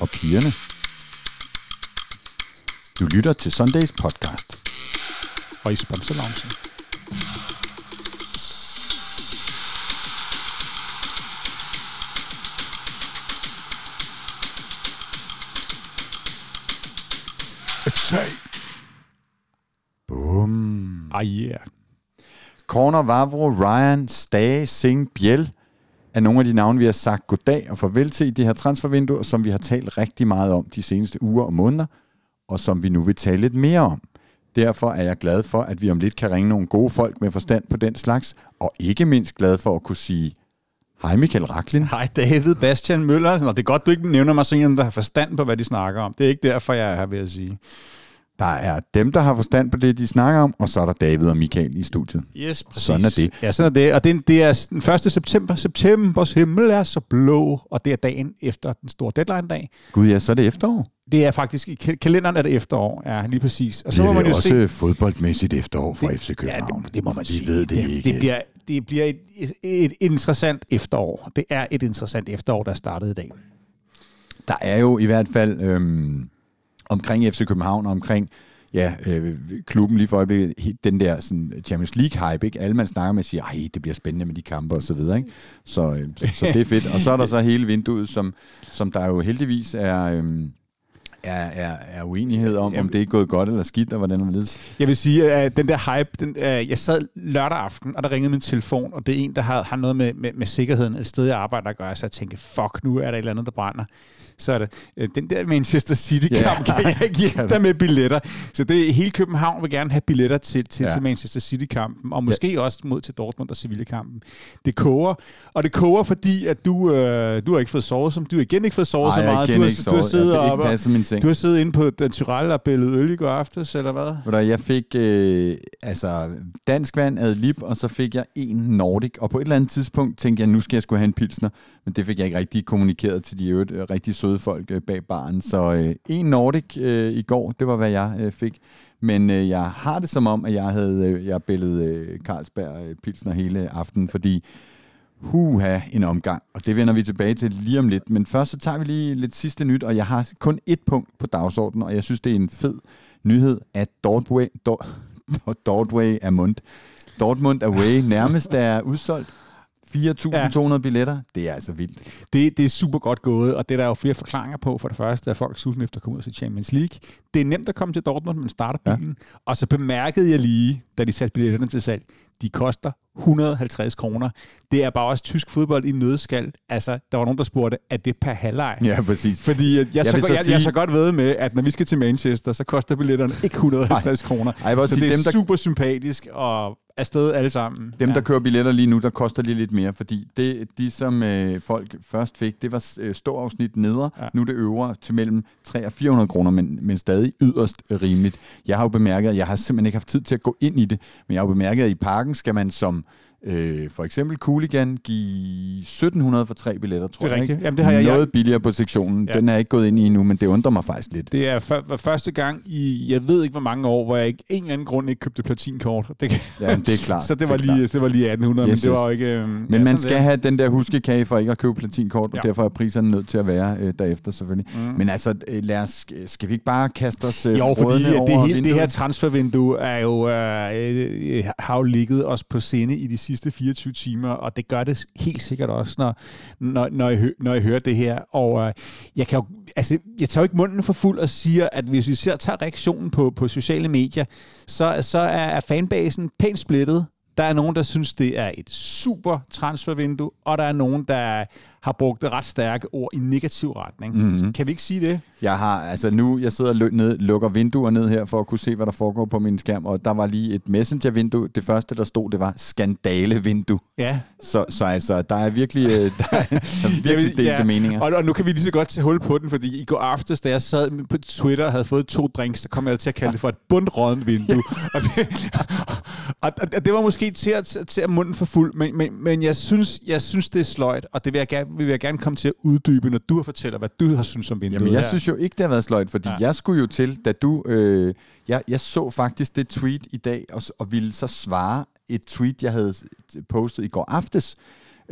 Og pigerne. Du lytter til Sundays podcast. Og i sponsorloungen. Bum. Ah, yeah. Corner, Vavro, Ryan, Stage, Singh, Biel er nogle af de navne, vi har sagt goddag og farvel til i det her transfervindue, som vi har talt rigtig meget om de seneste uger og måneder, og som vi nu vil tale lidt mere om. Derfor er jeg glad for, at vi om lidt kan ringe nogle gode folk med forstand på den slags, og ikke mindst glad for at kunne sige, hej Michael Raklin. Hej David Bastian Møller. Nå, det er godt, du ikke nævner mig som en, der har forstand på, hvad de snakker om. Det er ikke derfor, jeg er her, vil jeg sige. Der er dem, der har forstand på det, de snakker om, og så er der David og Michael i studiet. Yes, præcis. Sådan er det. Ja, sådan er det. Og det, det er den 1. september. Septembers himmel er så blå, og det er dagen efter den store deadline-dag. Gud ja, så er det efterår. Det er faktisk, i ka- kalenderen er det efterår, ja, lige præcis. Og Så må det man er jo også se... fodboldmæssigt efterår for FC Ja, København. det, det må man sige. ved det, ikke. Det bliver, det bliver et, et, interessant efterår. Det er et interessant efterår, der er startet i dag. Der er jo i hvert fald øhm, omkring FC København og omkring ja, øh, klubben lige for øjeblikket, den der sådan, Champions League-hype, ikke? Alle man snakker med siger, ej, det bliver spændende med de kampe og så videre, ikke? Så, øh, så, så det er fedt. Og så er der så hele vinduet, som, som der jo heldigvis er, øhm, er, er, er uenighed om, om Jamen- det er gået godt eller skidt, og hvordan man ledes. Jeg vil sige, at den der hype, den, øh, jeg sad lørdag aften, og der ringede min telefon, og det er en, der har, har noget med, med, med sikkerheden et sted, jeg arbejder at gøre, så jeg tænkte, fuck, nu er der et eller andet, der brænder. Så er det, øh, den der Manchester City-kamp, Ja. kan jeg ikke hjælpe dig med billetter. Så det hele København vil gerne have billetter til, til, Ja. til Manchester City-kampen, og måske ja. også mod til Dortmund og Sevilla-kampen. Det koger, og det koger, fordi at du, øh, du har ikke fået sovet, som du har igen ikke fået sovet Ej, så meget. Du har, du har siddet Jeg har og, du har siddet inde på den Tyrell og bællet øl i går aftes, eller hvad? Ved du, jeg fik øh, altså dansk vand ad lib, og så fik jeg en Nordic. Og på et eller andet tidspunkt tænkte jeg, nu skal jeg skulle have en pilsner. Men det fik jeg ikke rigtig kommunikeret til de øvrigt øh, rigtig søde folk øh, bag baren. Så øh, en Nordic øh, i går, det var, hvad jeg øh, fik. Men øh, jeg har det som om, at jeg havde øh, jeg billedet øh, Carlsberg øh, pilsner hele aftenen, fordi Huha, en omgang. Og det vender vi tilbage til lige om lidt. Men først så tager vi lige lidt sidste nyt, og jeg har kun et punkt på dagsordenen, og jeg synes, det er en fed nyhed, at Dortway, Dor, Dortway mundt. Dortmund Away nærmest er udsolgt. 4.200 billetter. Det er altså vildt. Det, det er super godt gået, og det er der jo flere forklaringer på. For det første er folk sultne efter at komme ud til Champions League. Det er nemt at komme til Dortmund, man starter Ja. bilen. Ja. Og så bemærkede jeg lige, da de satte billetterne til salg, de koster 150 kroner. Det er bare også tysk fodbold i nødskal. Altså, der var nogen, der spurgte, er det per halvleg? Ja, præcis. Fordi jeg, jeg, Jeg så, jeg, så jeg, jeg sige- er så godt ved med, at når vi skal til Manchester, så koster billetterne ikke 150 kroner. Ej, jeg vil også Så sige, det er dem, der, super sympatisk og afsted alle sammen. dem, ja. der kører billetter lige nu, der koster de lidt mere, fordi det, de, som øh, folk først fik, det var øh, ståafsnit nedre. Ja. Nu det øvre til mellem 300 og 400 kroner, men, men stadig yderst øh, rimeligt. Jeg har jo bemærket, jeg har simpelthen ikke haft tid til at gå ind i det, men jeg har jo bemærket, at i parken skal man som øh, for eksempel Cooligan give 1700 for tre billetter, tror Det er jeg. rigtigt. Ikke? Jamen, det har jeg- Noget jeg- billigere på sektionen. Ja. Den er jeg ikke gået ind i endnu, men det undrer mig faktisk lidt. Det er for første gang i, jeg ved ikke hvor mange år, hvor jeg ikke, en eller anden grund ikke købte platinkort. Det, kan- Ja, det er klart. så det var, er lige, klart. det var lige 1800, Yes, men det var ikke... øhm, Men ja, man skal det. have den der huskekage for ikke at købe platinkort, og Ja. derfor er priserne nødt til at være øh, derefter selvfølgelig. Mm. Men altså, øh, lad os, skal vi ikke bare kaste os øh, Jo, fordi at det, over hele, det her transfervindue er jo, øh, øh, har jo ligget os på sinde i de sidste 24 timer, og det gør det helt sikkert også, når, når, når, jeg, hø- når jeg hører det her. Og øh, jeg kan jo, altså, jeg tager jo ikke munden for fuld og siger, at hvis vi ser, tager reaktionen på, på sociale medier, så, så er, er fanbasen pænt splittet. Der er nogen, der synes, det er et super transfervindue, og der er nogen, der har brugt ret stærke ord i negativ retning. Mhm. Mm-hmm. Kan vi ikke sige det? Jeg har, altså nu, jeg sidder og lø- ned, lukker vinduer ned her, for at kunne se, hvad der foregår på min skærm, og der var lige et messenger-vindue. Det første, der stod, det var skandale-vindue. Ja, Så, så altså, der er virkelig, øh, der er, der er virkelig delte ja. meninger. Og, og nu kan vi lige så godt tage hul på den, fordi i går aftes, da jeg sad på Twitter og havde fået to drinks, så kom jeg til at kalde det for et bundrådent vindue. og, det, og, og det var måske til at, til at munden for fuld, men, men, men jeg, synes, jeg synes, det er sløjt, og det vil jeg, gerne, vil jeg gerne komme til at uddybe, når du fortæller, hvad du har synes om vinduet Jamen, jeg her. synes jo ikke, det har været sløjt, fordi ja. Jeg skulle jo til, da du... Øh, jeg, jeg så faktisk det tweet i dag, og, og ville så svare et tweet, jeg havde postet i går aftes,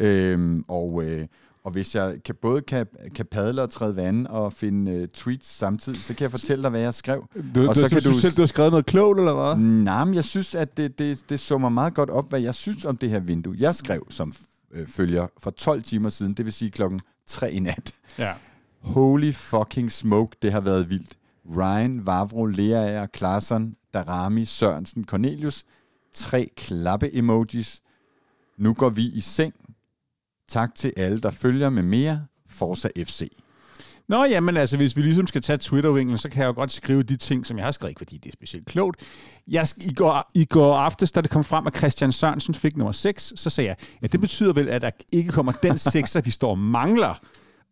Øhm, og, øh, og hvis jeg kan, både kan, kan padle og træde vand og finde øh, tweets samtidig, så kan jeg fortælle dig, hvad jeg skrev. Du, og du, så kan du, du- selv, du har skrevet noget klogt, eller hvad? Nej, men jeg synes, at det, det, det summer meget godt op, hvad jeg synes om det her vindue. Jeg skrev som øh, følger for 12 timer siden, det vil sige klokken 3 i nat. Ja. Holy fucking smoke, det har været vildt. Ryan, Vavro, Leaer, Klaarsson, Darami, Sørensen, Cornelius. Tre klappe-emojis. Nu går vi i seng. Tak til alle, der følger med mere. Forza FC. Nå, jamen altså, hvis vi ligesom skal tage Twitter-vinklen, så kan jeg jo godt skrive de ting, som jeg har skrevet, ikke fordi det er specielt klogt. Jeg, i, går, I går aftes, da det kom frem, at Christian Sørensen fik nummer 6, så sagde jeg, ja, det betyder vel, at der ikke kommer den 6'er, vi står og mangler.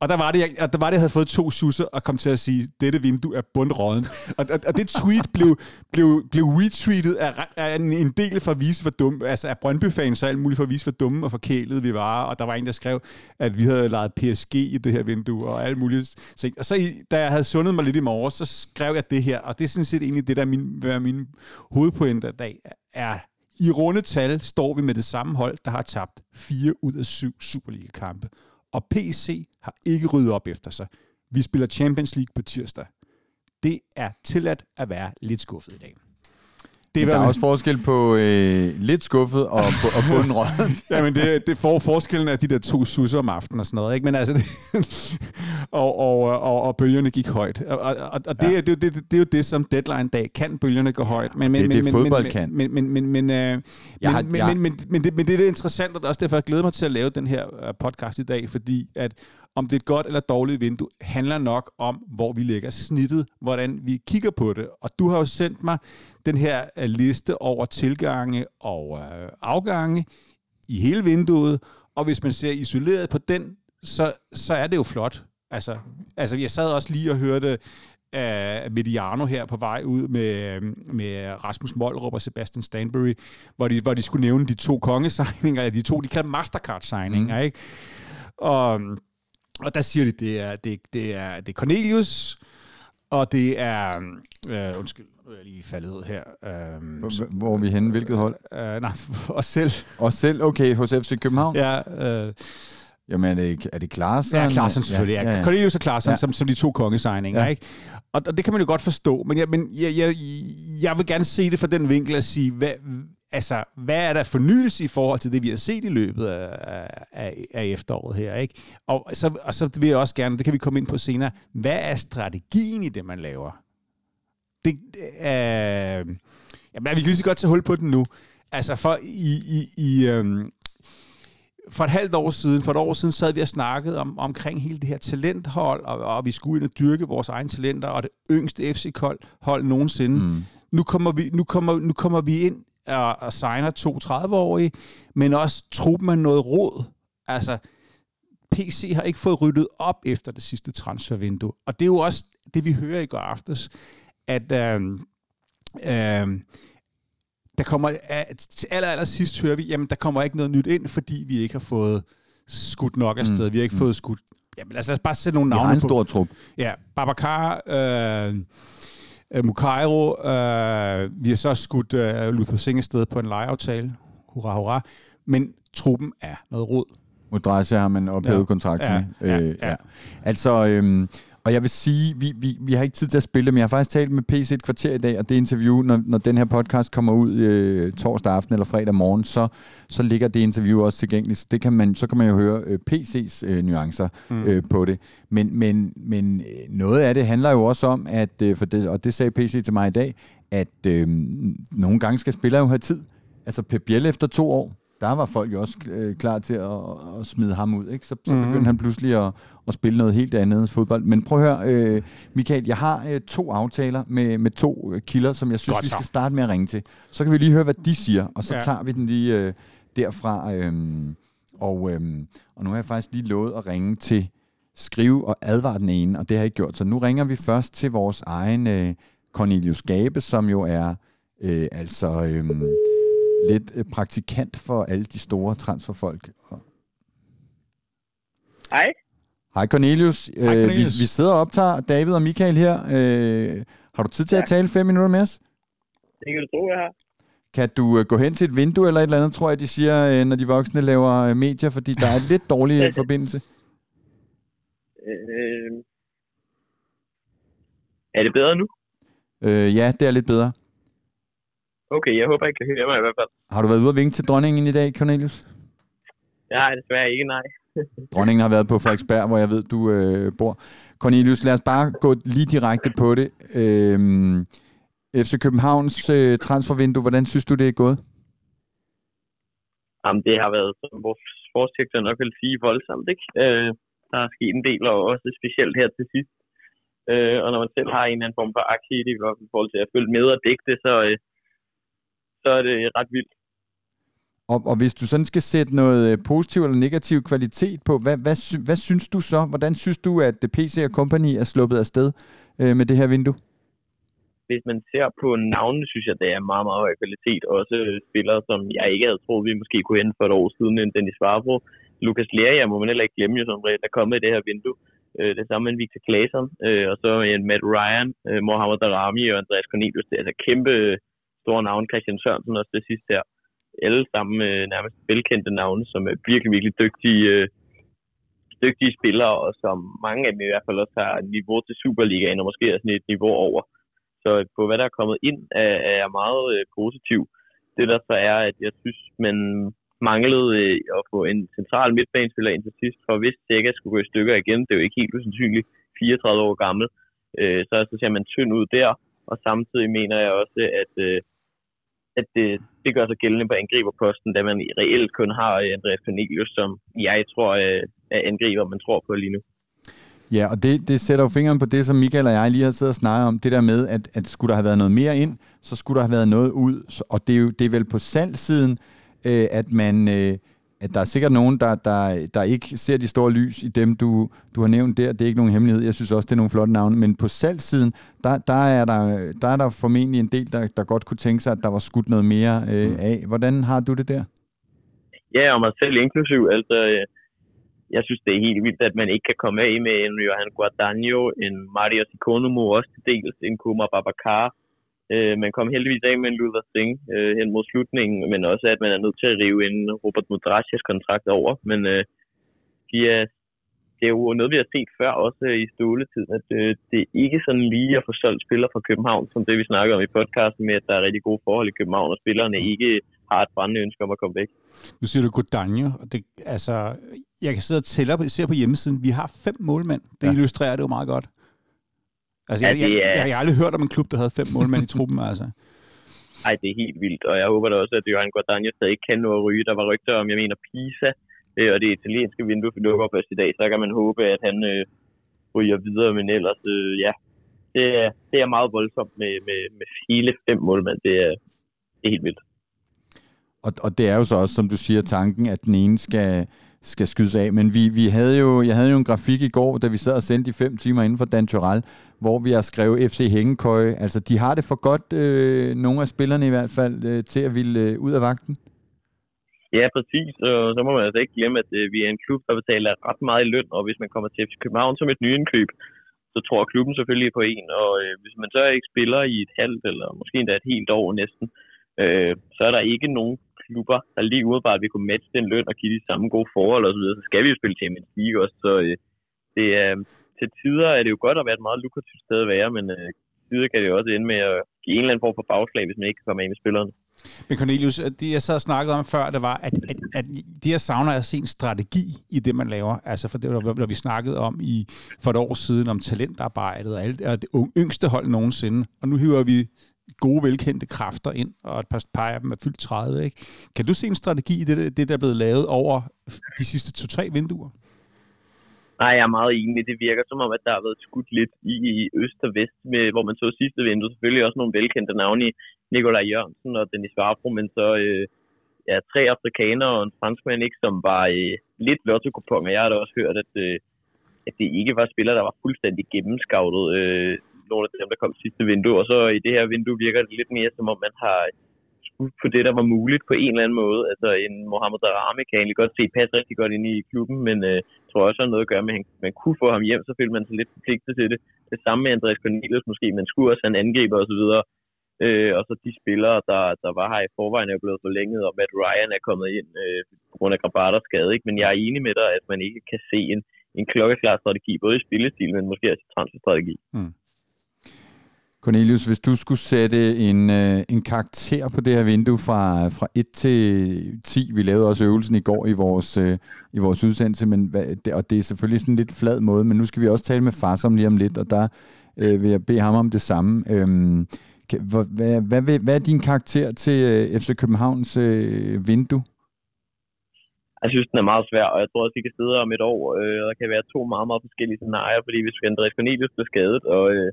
Og der var det, jeg, og der var det, jeg havde fået to susser og kom til at sige, dette vindue er bundråden. Og, og, og det tweet blev, blev, blev retweetet af, af en, en del for at vise, hvor dumme, altså af Brøndby-fans og alt muligt for at vise, hvor dumme og forkælede vi var. Og der var en, der skrev, at vi havde lejet PSG i det her vindue og alt muligt. Så, og så i, da jeg havde sundet mig lidt i morges, så skrev jeg det her. Og det er sådan set egentlig det, der er min, er min hovedpointe i dag er, i runde tal står vi med det samme hold, der har tabt 4 ud af 7 Superliga-kampe. Og PC har ikke ryddet op efter sig. Vi spiller Champions League på tirsdag. Det er tilladt at være lidt skuffet i dag. Det der er også forskel på øh, lidt skuffet og, på, og bundråden. Jamen, det, det får forskellen af de der to susser om aftenen og sådan noget, ikke? Men altså, det, og, og, og, og, bølgerne gik højt. Og, og, og det, ja. det, det, det, det, er jo det, som deadline-dag kan bølgerne gå højt. Men, men, Det er men, det, men, fodbold men, kan. Men, men, men, men, øh, Jeg har- men, men, jeg- men, men, men, det, men det er det interessant, og det er også derfor, jeg glæder mig til at lave den her øh, podcast i dag, fordi at om det er et godt eller dårligt vindue, handler nok om, hvor vi lægger snittet, hvordan vi kigger på det. Og du har jo sendt mig den her øh, liste over tilgange og øh, afgange i hele vinduet, og hvis man ser isoleret på den, så, så er det jo flot. Altså, altså jeg sad også lige og hørte af Mediano her på vej ud med, med Rasmus Moldrup og Sebastian Stanbury, hvor de, hvor de skulle nævne de to kongesigninger, de to, de kaldte Mastercard-signinger, mm. ikke? Og, og der siger de, det er, det, det er, det er Cornelius, og det er, øh, undskyld, nu er jeg lige faldet ud her. Øh, Hvor- Hvor er vi henne? Hvilket hold? øh, nej, os selv. Og selv, okay, hos FC København? Ja. Øh, Jamen, er det, er det Klaarsson? Ja, Klaarsson selvfølgelig. Ja, ja, ja. Cornelius og Klaarsson, Ja. som, som de to kongesigninger, ja. ikke? Og, og det kan man jo godt forstå, men, jeg, men jeg, jeg, jeg vil gerne se det fra den vinkel at sige, hvad, altså, hvad er der fornyelse i forhold til det, vi har set i løbet af, af, af efteråret her, ikke? Og så, og så vil jeg også gerne, det kan vi komme ind på senere, hvad er strategien i det, man laver? Det, øh, jamen, vi kan lige så godt tage hul på den nu. Altså, for i, i, i øhm, for et halvt år siden, for et år siden, sad vi og snakkede om, omkring hele det her talenthold, og, og vi skulle ind og dyrke vores egne talenter, og det yngste FC-hold hold nogensinde. Mm. Nu, kommer vi, nu, kommer, nu kommer vi ind og, og signer to 30-årige, men også truppen er noget råd. Altså, PC har ikke fået ryddet op efter det sidste transfervindue. Og det er jo også det, vi hører i går aftes, at øhm, øhm, der kommer, at aller, aller sidst hører vi, jamen der kommer ikke noget nyt ind, fordi vi ikke har fået skudt nok afsted. Mm. Vi har ikke mm. fået skudt... Jamen lad os, lad os bare sætte nogle Vi navne har en på. stor trup. Ja, Babacar, øh, øh, Mukairo, øh, vi har så skudt øh, Luther Singh afsted på en lejeaftale. Hurra, hurra. Men truppen er noget rod. Modrasja har man ophævet Ja. ja. kontrakt Ja, med. ja, Øh, ja. Altså, øhm, og jeg vil sige, vi, vi, vi har ikke tid til at spille det, men jeg har faktisk talt med PC et kvarter i dag, og det interview, når, når den her podcast kommer ud øh, torsdag aften eller fredag morgen, så, så ligger det interview også tilgængeligt. Så Det kan man, så kan man jo høre øh, PC's øh, nuancer mm. øh, på det. Men, men, men øh, noget af det handler jo også om, at, øh, for det, og det sagde PC til mig i dag, at øh, nogle gange skal spillere jo have tid. Altså Pep Biel efter to år, der var folk jo også øh, klar til at, at smide ham ud. Ikke? Så, så Mhm. begyndte han pludselig at, at spille noget helt andet fodbold. Men prøv at høre, øh, Michael, jeg har øh, to aftaler med, med to øh, kilder, som jeg synes, Godt vi skal starte med at ringe til. Så kan vi lige høre, hvad de siger, og så ja. tager vi den lige øh, derfra. Øh, og, øh, og nu har jeg faktisk lige lovet at ringe til skrive og advare den ene, og det har jeg ikke gjort. Så nu ringer vi først til vores egen øh, Cornelius Gabe, som jo er øh, altså øh, lidt øh, praktikant for alle de store transferfolk. Hej. Hej Cornelius. Hej, Øh, Cornelius. Vi, vi sidder og optager David og Michael her. Øh, har du tid til ja. at tale fem minutter med os? Det kan du tro, jeg har. Kan du øh, gå hen til et vindue eller et eller andet, tror jeg, de siger, øh, når de voksne laver øh, medier, fordi der er lidt dårlig forbindelse? Øh, er det bedre nu? Øh, ja, det er lidt bedre. Okay, jeg håber, I kan høre mig i hvert fald. Har du været ude og vinke til dronningen i dag, Cornelius? Nej, desværre ikke, nej. dronningen har været på Frederiksberg, hvor jeg ved, du øh, bor. Cornelius, lad os bare gå lige direkte på det. Øh, FC Københavns øh, transfervindue, hvordan synes du, det er gået? Jamen, det har været, som vores sportsdirektør nok vil sige, voldsomt, ikke? Øh, der er sket en del, og også specielt her til sidst. Øh, og når man selv har en eller anden form for aktie i det, i forhold til at følge med og dække det, så, øh, så er det ret vildt. Og, og hvis du sådan skal sætte noget øh, positiv eller negativ kvalitet på, hvad, hvad, hvad synes du så? Hvordan synes du, at PC Company er sluppet afsted øh, med det her vindue? Hvis man ser på navnene, synes jeg, det er meget, meget høj kvalitet. Også spillere, som jeg ikke havde troet, vi måske kunne hente for et år siden, end Dennis Varbro. Lukas Leria må man heller ikke glemme, jo, som der er kommet i det her vindue. Øh, det samme med Victor Claesson, øh, og så en Matt Ryan, øh, Mohamed Darami og Andreas Cornelius. Det er altså kæmpe store navne. Christian Sørensen også det sidste her. Alle sammen øh, nærmest velkendte navne, som er virkelig, virkelig dygtige, øh, dygtige spillere, og som mange af dem i hvert fald også har niveau til Superligaen, og måske er sådan et niveau over. Så øh, på hvad der er kommet ind, er, er jeg meget øh, positiv. Det der så er, at jeg synes, man manglede øh, at få en central midtbanespiller ind til sidst, for hvis Sega skulle gå i stykker igen, det er jo ikke helt usandsynligt, 34 år gammel, øh, så, så ser man tynd ud der, og samtidig mener jeg også, at, øh, at det, det gør sig gældende på angriberposten, da man reelt kun har øh, Andreas Cornelius, som jeg tror øh, er angriber, man tror på lige nu. Ja, og det, det sætter jo fingeren på det, som Michael og jeg lige har siddet og snakket om, det der med, at, at skulle der have været noget mere ind, så skulle der have været noget ud, og det er jo det er vel på salgsiden, øh, at man... Øh, at der er sikkert nogen, der, der, der ikke ser de store lys i dem, du, du har nævnt der. Det er ikke nogen hemmelighed. Jeg synes også, det er nogle flotte navne. Men på salgssiden, der, der, er, der, der er der formentlig en del, der, der godt kunne tænke sig, at der var skudt noget mere øh, mm. af. Hvordan har du det der? Ja, og mig selv inklusiv. Altså, øh, jeg synes, det er helt vildt, at man ikke kan komme af med en Johan Guadagno, en Mario Sikonomo, også til dels en Kuma Babacar. Øh, man kom heldigvis af med en Luther Singh øh, hen mod slutningen, men også at man er nødt til at rive en Robert Mudrasjas kontrakt over. Men øh, de er, det er jo noget, vi har set før, også i ståletiden, at øh, det er ikke sådan lige at få solgt spillere fra København, som det vi snakker om i podcasten med, at der er rigtig gode forhold i København, og spillerne ikke har et brændende ønske om at komme væk. Nu siger du Godanje, og det, altså, jeg kan sidde og tælle op, se på hjemmesiden, vi har fem målmænd. Det ja. illustrerer det jo meget godt. Altså, ja, jeg, jeg, jeg, jeg, har aldrig hørt om en klub, der havde fem målmænd i truppen, altså. Ej, det er helt vildt, og jeg håber da også, at Johan Guadagno stadig ikke kan nå at ryge. Der var rygter om, jeg mener, Pisa, øh, og det italienske vindue for lukker først i dag, så kan man håbe, at han øh, ryger videre, men ellers, øh, ja, det er, det er meget voldsomt med, med, med hele fem målmænd. Det er, det er helt vildt. Og, og det er jo så også, som du siger, tanken, at den ene skal, skal skydes af. Men vi, vi havde jo, jeg havde jo en grafik i går, da vi sad og sendte i fem timer inden for Dantural, hvor vi har skrevet FC Hængekøje. Altså, de har det for godt, øh, nogle af spillerne i hvert fald, øh, til at ville øh, ud af vagten. Ja, præcis. Og så må man altså ikke glemme, at øh, vi er en klub, der betaler ret meget i løn, og hvis man kommer til FC København som et nyindkøb, så tror klubben selvfølgelig på en. Og øh, hvis man så ikke spiller i et halvt, eller måske endda et helt år næsten, øh, så er der ikke nogen klubber, der lige umiddelbart vi kunne matche den løn og give de samme gode forhold osv., så så skal vi jo spille Champions League også. Så øh, det er, til tider er det jo godt at være et meget lukrativt sted at være, men øh, tider kan det jo også ende med at give en eller anden form for bagslag, hvis man ikke kan komme af med spillerne. Men Cornelius, det jeg så snakkede om før, det var, at, at, at det jeg savner er at se en strategi i det, man laver. Altså for det, når vi snakkede om i, for et år siden om talentarbejdet og, alt, og det yngste hold nogensinde. Og nu hiver vi gode, velkendte kræfter ind, og et par af dem er fyldt 30. Ikke? Kan du se en strategi i det, det, der er blevet lavet over de sidste to-tre vinduer? Nej, jeg er meget enig. Det virker som om, at der har været skudt lidt i øst og vest, med, hvor man så sidste vindue. Selvfølgelig også nogle velkendte navne i Nikolaj Jørgensen og Dennis Varbro, men så øh, ja, tre afrikanere og en franskmand, ikke, som var øh, lidt lotto Jeg har da også hørt, at, øh, at det ikke var spillere, der var fuldstændig gennemskavlet. Øh, nogle af dem, der kom sidste vindue. Og så i det her vindue virker det lidt mere, som om man har skudt på det, der var muligt på en eller anden måde. Altså en Mohamed Darami kan egentlig godt se passe rigtig godt ind i klubben, men øh, tror også har noget at gøre med, at man kunne få ham hjem, så følte man sig lidt forpligtet til det. Det samme med Andreas Cornelius måske, man skulle også have en angriber osv. Øh, og så de spillere, der, der var her i forvejen, er blevet forlænget, og Matt Ryan er kommet ind øh, på grund af Grabaters skade. Ikke? Men jeg er enig med dig, at man ikke kan se en, en klokkeklar strategi, både i spillestil, men måske også i transferstrategi. Mm. Cornelius, hvis du skulle sætte en, øh, en karakter på det her vindue fra, fra 1 til 10, vi lavede også øvelsen i går i vores, øh, i vores udsendelse, men, og det er selvfølgelig sådan en lidt flad måde, men nu skal vi også tale med Farsom lige om lidt, og der øh, vil jeg bede ham om det samme. Øhm, hvad, hvad, hvad, hvad er din karakter til øh, FC Københavns øh, vindue? Jeg synes, den er meget svær, og jeg tror også, vi kan sidde om et år, øh, og der kan være to meget, meget forskellige scenarier, fordi hvis Andreas Cornelius bliver skadet, og, øh,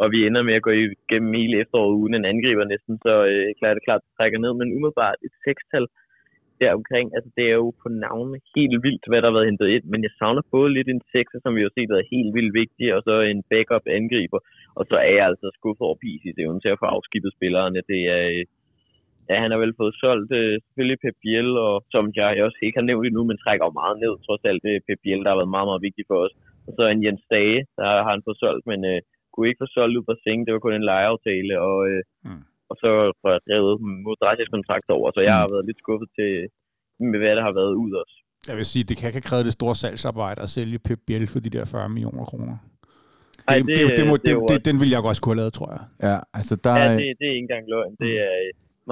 og vi ender med at gå igennem hele efteråret uden en angriber næsten, så øh, klart det klart, at trækker ned, men umiddelbart et sekstal der omkring, altså det er jo på navne helt vildt, hvad der har været hentet ind, men jeg savner både lidt en sekser, som vi har set er helt vildt vigtig, og så en backup angriber, og så er jeg altså skuffet over Pisis evne til at få afskibet spillerne. Det er, øh, ja, han har vel fået solgt øh, selvfølgelig Pep Biel, og som jeg også ikke har nævnt endnu, men trækker jo meget ned, trods alt det Pep Biel, der har været meget, meget vigtig for os. Og så en Jens Dage, der har han fået solgt, men øh, kunne ikke få solgt ud på Sing, det var kun en lejeaftale, og, uh, mm. og så får jeg drevet Modrasjes kontrakt over, så jeg mm. har været lidt skuffet til, med hvad der har været ud også. Jeg vil sige, det kan ikke kræve det store salgsarbejde at sælge Pep Biel for de der 40 millioner kroner. Nej, det, det, det, det, må, det, det, den vil jeg også kunne have lavet, tror jeg. Ja, altså der... Ja, det, det er ikke engang løgn. Det er,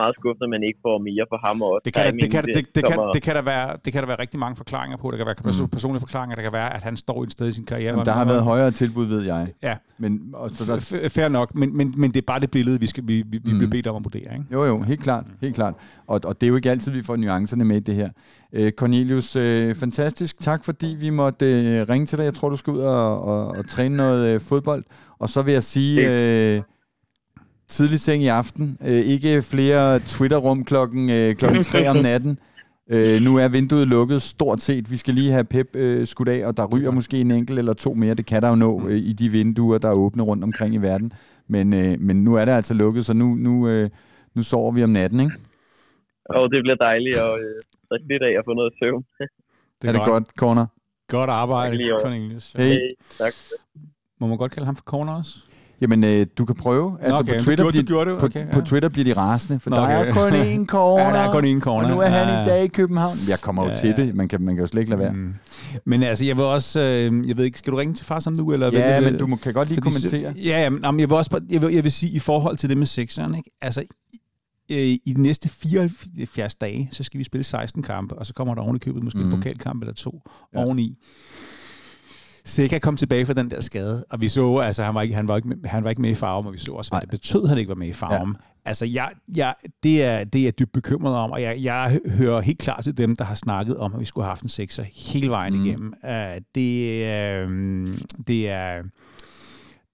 meget skuffet, at man ikke får mere for ham også. Det kan, der, det, kan, det, det, det, kan, det, kan der være, det kan der være rigtig mange forklaringer på. Der kan være mm. personlige forklaringer. Der kan være, at han står i et sted i sin karriere. Jamen, der har været højere tilbud, ved jeg. Ja, men, og så der... fair nok. Men, men, men det er bare det billede, vi, skal, vi, vi, vi mm. bliver bedt om at vurdere. Ikke? Jo, jo, helt klart. Helt klart. Og, og det er jo ikke altid, vi får nuancerne med i det her. Øh, Cornelius, øh, fantastisk. Tak, fordi vi måtte øh, ringe til dig. Jeg tror, du skal ud og, og, og træne noget øh, fodbold. Og så vil jeg sige... Øh, tidlig seng i aften. Øh, ikke flere Twitter-rum klokken, øh, klokken 3 om natten. Øh, nu er vinduet lukket stort set. Vi skal lige have Pep øh, skudt af, og der ryger måske en enkelt eller to mere. Det kan der jo nå øh, i de vinduer, der er åbne rundt omkring i verden. Men, øh, men nu er det altså lukket, så nu, nu, øh, nu sover vi om natten, ikke? Og det bliver dejligt at øh, lidt af at få noget søvn. det er, er det godt, Corner? Godt arbejde, Cornelius. Hey. hey. Tak. Må man godt kalde ham for Corner også? Jamen, øh, du kan prøve. Altså, okay, på, Twitter du gjorde, bliver, du det? Okay, på, ja. på Twitter bliver de rasende, for Nå, okay. der er kun én corner. ja, der er kun én corner. Og nu er han ja. i dag i København. Jeg kommer jo ja, til det. Man kan, man kan jo slet ikke lade være. Mm. Men altså, jeg vil også... Øh, jeg ved ikke, skal du ringe til far som nu? Eller ja, vil, men du må, kan godt lige fordi, kommentere. Ja, ja men, jeg vil også jeg vil, jeg vil sige, i forhold til det med sekseren, ikke? Altså, i de næste 74 dage, så skal vi spille 16 kampe, og så kommer der oven i købet måske mm. en pokalkamp eller to ja. oveni. Sikker kom tilbage fra den der skade, og vi så, altså han var ikke, han var ikke, han var ikke med i farven, og vi så også, hvad det betød, at han ikke var med i farven. Ja. Altså, jeg, jeg, det, er, det er jeg dybt bekymret om, og jeg, jeg hører helt klart til dem, der har snakket om, at vi skulle have haft en sekser hele vejen mm. igennem. Uh, det, uh, det er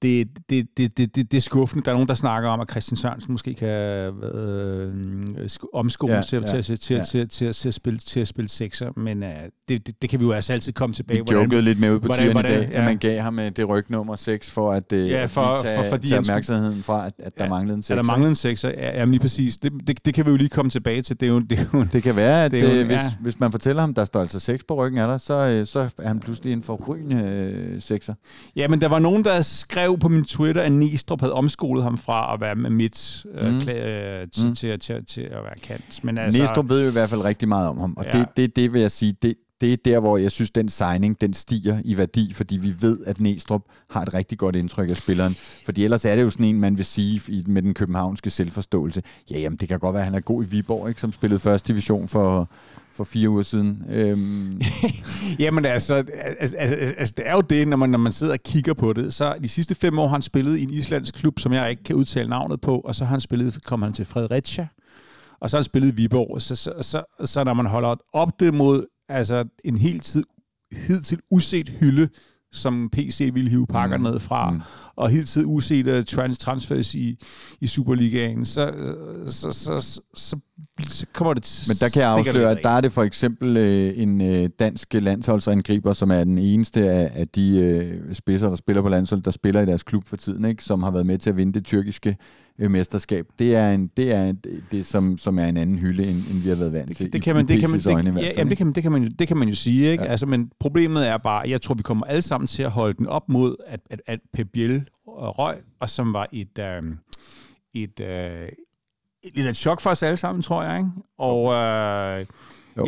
det, det, det, det, det, det er skuffende. Der er nogen, der snakker om, at Christian Sørensen måske kan øh, omskoles ja, til, ja, til, til, ja. til, til, til, at spille, til at spille sekser, men uh, det, det, det kan vi jo altså altid komme tilbage. Vi jokede lidt med ud på hvordan, i dag, ja. at man gav ham det ryg nummer 6 for at, uh, ja, for, at tage, for, fordi tage opmærksomheden fra, at, at der ja, manglede en sekser. Ja, der manglede en sekser, ja, jamen lige præcis. Det, det, det kan vi jo lige komme tilbage til. Det, er jo, det, er jo, det kan være, at det er jo, hvis, ja. hvis man fortæller ham, der står altså 6 på ryggen af dig, så, så er han pludselig en forrygende sekser. Ja, men der var nogen, der skrev på min Twitter, at Nistrup havde omskolet ham fra at være med midt øh, mm. øh, til, mm. til, til, til at være kant. Men altså, Nistrup ved jo i hvert fald rigtig meget om ham, og ja. det, det, det vil jeg sige, det, det er der, hvor jeg synes, den signing, den stiger i værdi, fordi vi ved, at Næstrup har et rigtig godt indtryk af spilleren. Fordi ellers er det jo sådan en, man vil sige med den københavnske selvforståelse. Ja, jamen, det kan godt være, at han er god i Viborg, ikke, som spillede første division for, for fire uger siden. Øhm. Jamen altså, altså, altså, altså, det er jo det, når man, når man sidder og kigger på det. Så de sidste fem år har han spillet i en islandsk klub, som jeg ikke kan udtale navnet på, og så har han spillet, kom han til Fredericia, og så har han spillet i Viborg. Så, så, så, så når man holder op det mod altså, en helt tid, hidtil uset hylde, som PC ville hive pakker mm. ned fra, mm. og helt tid uset trans transfers i, i Superligaen, så, så, så, så, så, så kommer det Men der kan jeg afsløre, at der er det for eksempel øh, en øh, dansk landsholdsangriber, som er den eneste af, af de øh, spidser, der spiller på landsholdet, der spiller i deres klub for tiden, ikke? som har været med til at vinde det tyrkiske øh, mesterskab. Det er en, det er det som som er en anden hylde end, end vi har været vant det, til. Det kan man det kan man det, ja, jamen, det kan det kan man det kan man jo sige, ikke? Ja. Altså men problemet er bare, jeg tror vi kommer alle sammen til at holde den op mod at at, at Pep Biel røg og som var et øh, et, øh, et lidt et chok for os alle sammen, tror jeg. Ikke? Og øh,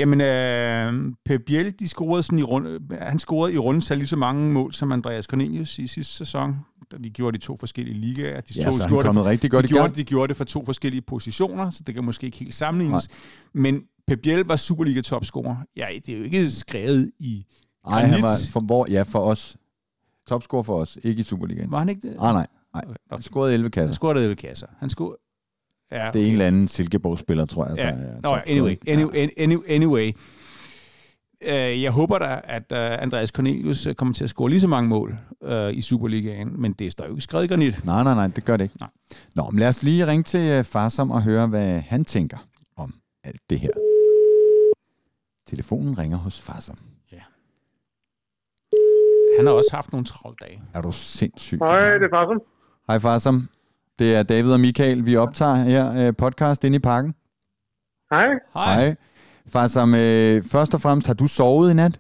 jamen, øh, Pep Biel, de scorede sådan i rund, han scorede i rundetal lige så mange mål som Andreas Cornelius i sidste sæson. De gjorde de to forskellige ligaer. De Ja, to, så han gjorde det, rigtig godt de gjorde, de gjorde det for to forskellige positioner, så det kan måske ikke helt sammenlignes. Men Pep Biel var Superliga-topscorer. Ja, det er jo ikke skrevet i Nej, han var for, hvor, ja, for os. Topscorer for os, ikke i Superligaen. Var han ikke det? Ah, nej, nej. Okay. Han scorede 11 Han kasser. scorede 11 kasser. Han scorede... Ja, Det er en eller anden Silkeborg-spiller, tror jeg. Ja. Der er Nå, ja, anyway, anyway, anyway, anyway. Uh, jeg håber da, at uh, Andreas Cornelius øh, kommer til at score lige så mange mål uh, i Superligaen, men det står jo ikke skrevet i granit. Nej, nej, nej, det gør det ikke. Nej. Nå, men lad os lige ringe til uh, Farsom og høre, hvad han tænker om alt det her. Telefonen ringer hos Farsom. Han har også haft nogle travle dage. Er du sindssyg? Hej, det er Farsum. Hej Farsom. Det er David og Michael. Vi optager her uh, podcast inde i parken. Hej. Hej. Farsom, uh, først og fremmest, har du sovet i nat?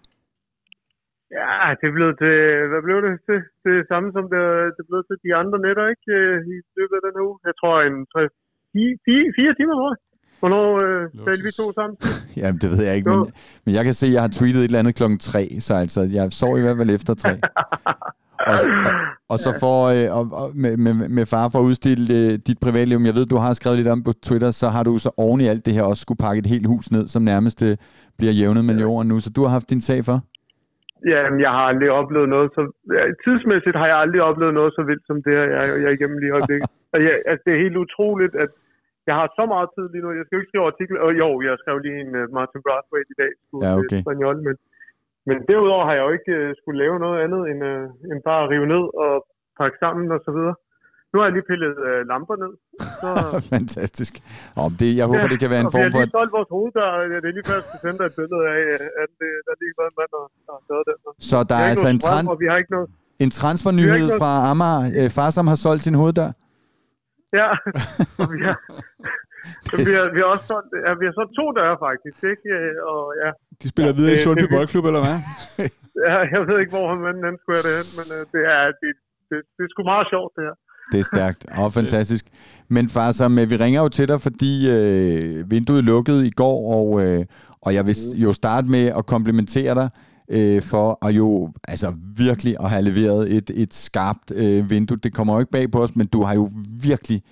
Ja, det blev til, hvad blev det til? Det samme som det, det blev til de andre nætter, ikke? øh, I løbet af den uge. Jeg tror en 3, 4, 4, 4 timer, tror jeg. Hvornår øh, talte vi to sammen? Jamen, det ved jeg ikke, men, men jeg kan se, at jeg har tweetet et eller andet klokken tre, så altså, jeg sov i hvert fald efter tre. og, og, og så for, øh, og, og med, med, med far for at udstille øh, dit privatliv, jeg ved, du har skrevet lidt om på Twitter, så har du så oven i alt det her også skulle pakke et helt hus ned, som nærmest øh, bliver jævnet med jorden nu, så du har haft din sag for? Jamen, jeg har aldrig oplevet noget så... Tidsmæssigt har jeg aldrig oplevet noget så vildt som det her, jeg, jeg er igennem lige øjeblikket. Og jeg, altså, det er helt utroligt, at jeg har så meget tid lige nu. Jeg skal jo ikke skrive artikler. Og jo, jeg skrev lige en uh, Martin Brathwaite i dag. Skulle Ja, okay. Espanyol, men, men derudover har jeg jo ikke uh, skulle lave noget andet end, uh, end bare at rive ned og pakke sammen og så videre. Nu har jeg lige pillet uh, lamper ned. Så, Fantastisk. Og det, jeg håber, det kan være en og vi form har for... lige solgt vores hoveddør. Ja, det er lige før, jeg skal sende dig et billede af, øh, at det, der er lige været en mand, der har taget den. Så der Vi er altså en, tran, og vi har ikke noget... en Vi transfernyhed noget- fra Amager. Øh, far, som har solgt sin hoveddør. Ja, og vi har, vi har, vi har også solgt, ja, vi har solgt to døre faktisk, ikke? Øh, Og ja, De spiller Ja, videre i det- Sundby det- Boldklub, eller hvad? ja, jeg ved ikke, hvor han manden han skulle have det hen, men øh, det er, det, det, det er sgu meget sjovt, det her. Det er stærkt og fantastisk. Men far, som, øh, vi ringer jo til dig, fordi øh, vinduet lukkede i går, og, øh, og jeg vil jo starte med at komplimentere dig øh, for at jo altså virkelig at have leveret et, et skarpt øh, vindue. Det kommer jo ikke bag på os, men du har jo virkelig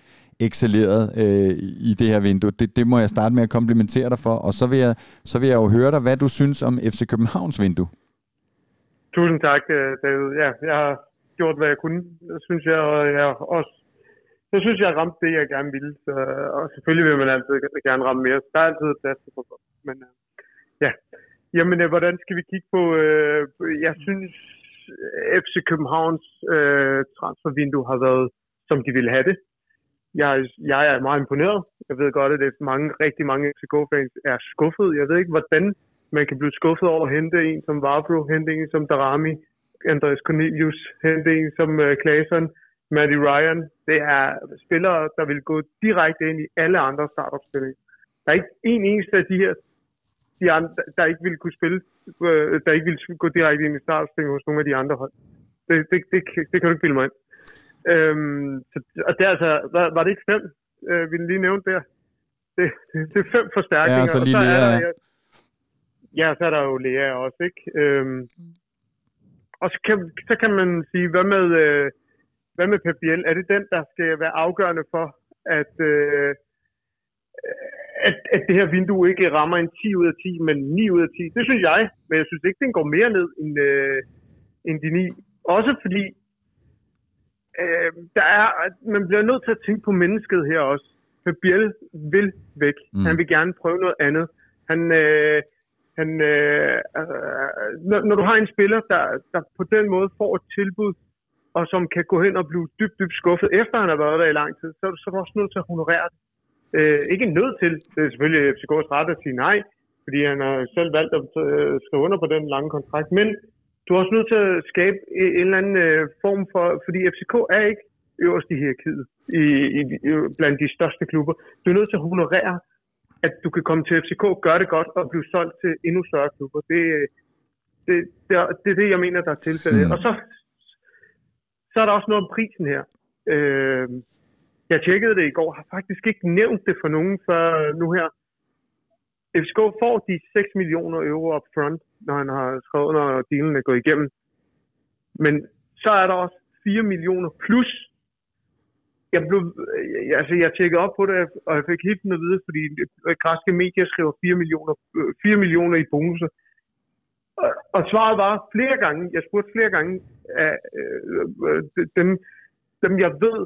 excelleret øh, i det her vindue. Det, det må jeg starte med at komplimentere dig for, og så vil, jeg, så vil jeg jo høre dig, hvad du synes om FC Københavns vindue. Tusind tak, øh, David. Ja, jeg har gjort, hvad jeg kunne, synes jeg, og jeg også jeg synes, jeg har ramt det, jeg gerne ville. Så, og selvfølgelig vil man altid gerne ramme mere. Der er altid plads til forbund. Men øh, ja, jamen, øh, hvordan skal vi kigge på? Øh, jeg synes, FC Københavns øh, transfervindue har været, som de ville have det. Jeg, jeg er meget imponeret. Jeg ved godt, at det er mange, rigtig mange FCK-fans er skuffet. Jeg ved ikke, hvordan man kan blive skuffet over at hente en som Vavro, hente en som Darami, Andreas Cornelius, hente en som øh, uh, Claesson, Matty Ryan. Det er spillere, der vil gå direkte ind i alle andre startopstillinger. Der er ikke en eneste af de her, de andre, der ikke vil kunne spille, øh, der ikke vil gå direkte ind i startopstillingen hos nogle af de andre hold. Det, det, det, det kan du ikke bilde mig ind. Øhm, så, og det er altså, var, var det ikke fem, øh, vi lige nævnte der? Det, det, det er fem forstærkninger. Ja, og så lige er Lea, der, ja. ja, så er der jo Lea også, ikke? Øhm, og så kan, så kan man sige, hvad med, øh, hvad med Pep Biel? Er det den, der skal være afgørende for, at, øh, at, at det her vindue ikke rammer en 10 ud af 10, men 9 ud af 10? Det synes jeg, men jeg synes ikke, den går mere ned end, øh, end de 9. Også fordi øh, der er, man bliver nødt til at tænke på mennesket her også. Pep Biel vil væk. Mm. Mm. Han vil gerne prøve noget andet. Han, øh, han, øh, øh, når, når du har en spiller, der, der på den måde får et tilbud, og som kan gå hen og blive dybt, dybt skuffet, efter han har været der i lang tid, så, så er du også nødt til at honorere det. Øh, ikke nødt til, det er selvfølgelig FCK's ret at sige nej, fordi han har selv valgt at øh, skrive under på den lange kontrakt, men du er også nødt til at skabe en eller anden øh, form for, fordi FCK er ikke øverst i hierarkiet i, i, i, blandt de største klubber. Du er nødt til at honorere, at du kan komme til FCK, gøre det godt og blive solgt til endnu større klubber. Det, det, det, er, det er det, jeg mener, der er tilfældet. Mm. Og så, så er der også noget om prisen her. Øh, jeg tjekkede det i går, har faktisk ikke nævnt det for nogen før nu her. FCK får de 6 millioner euro up front, når han har skrevet, når dealen er gået igennem. Men så er der også 4 millioner plus. Jeg, blev, jeg, altså, jeg tjekkede op på det, og jeg fik helt at vide, fordi græske medier skriver 4 millioner, øh, 4 millioner i bonusser. Og, og svaret var flere gange, jeg spurgte flere gange af øh, øh dem, dem, jeg ved,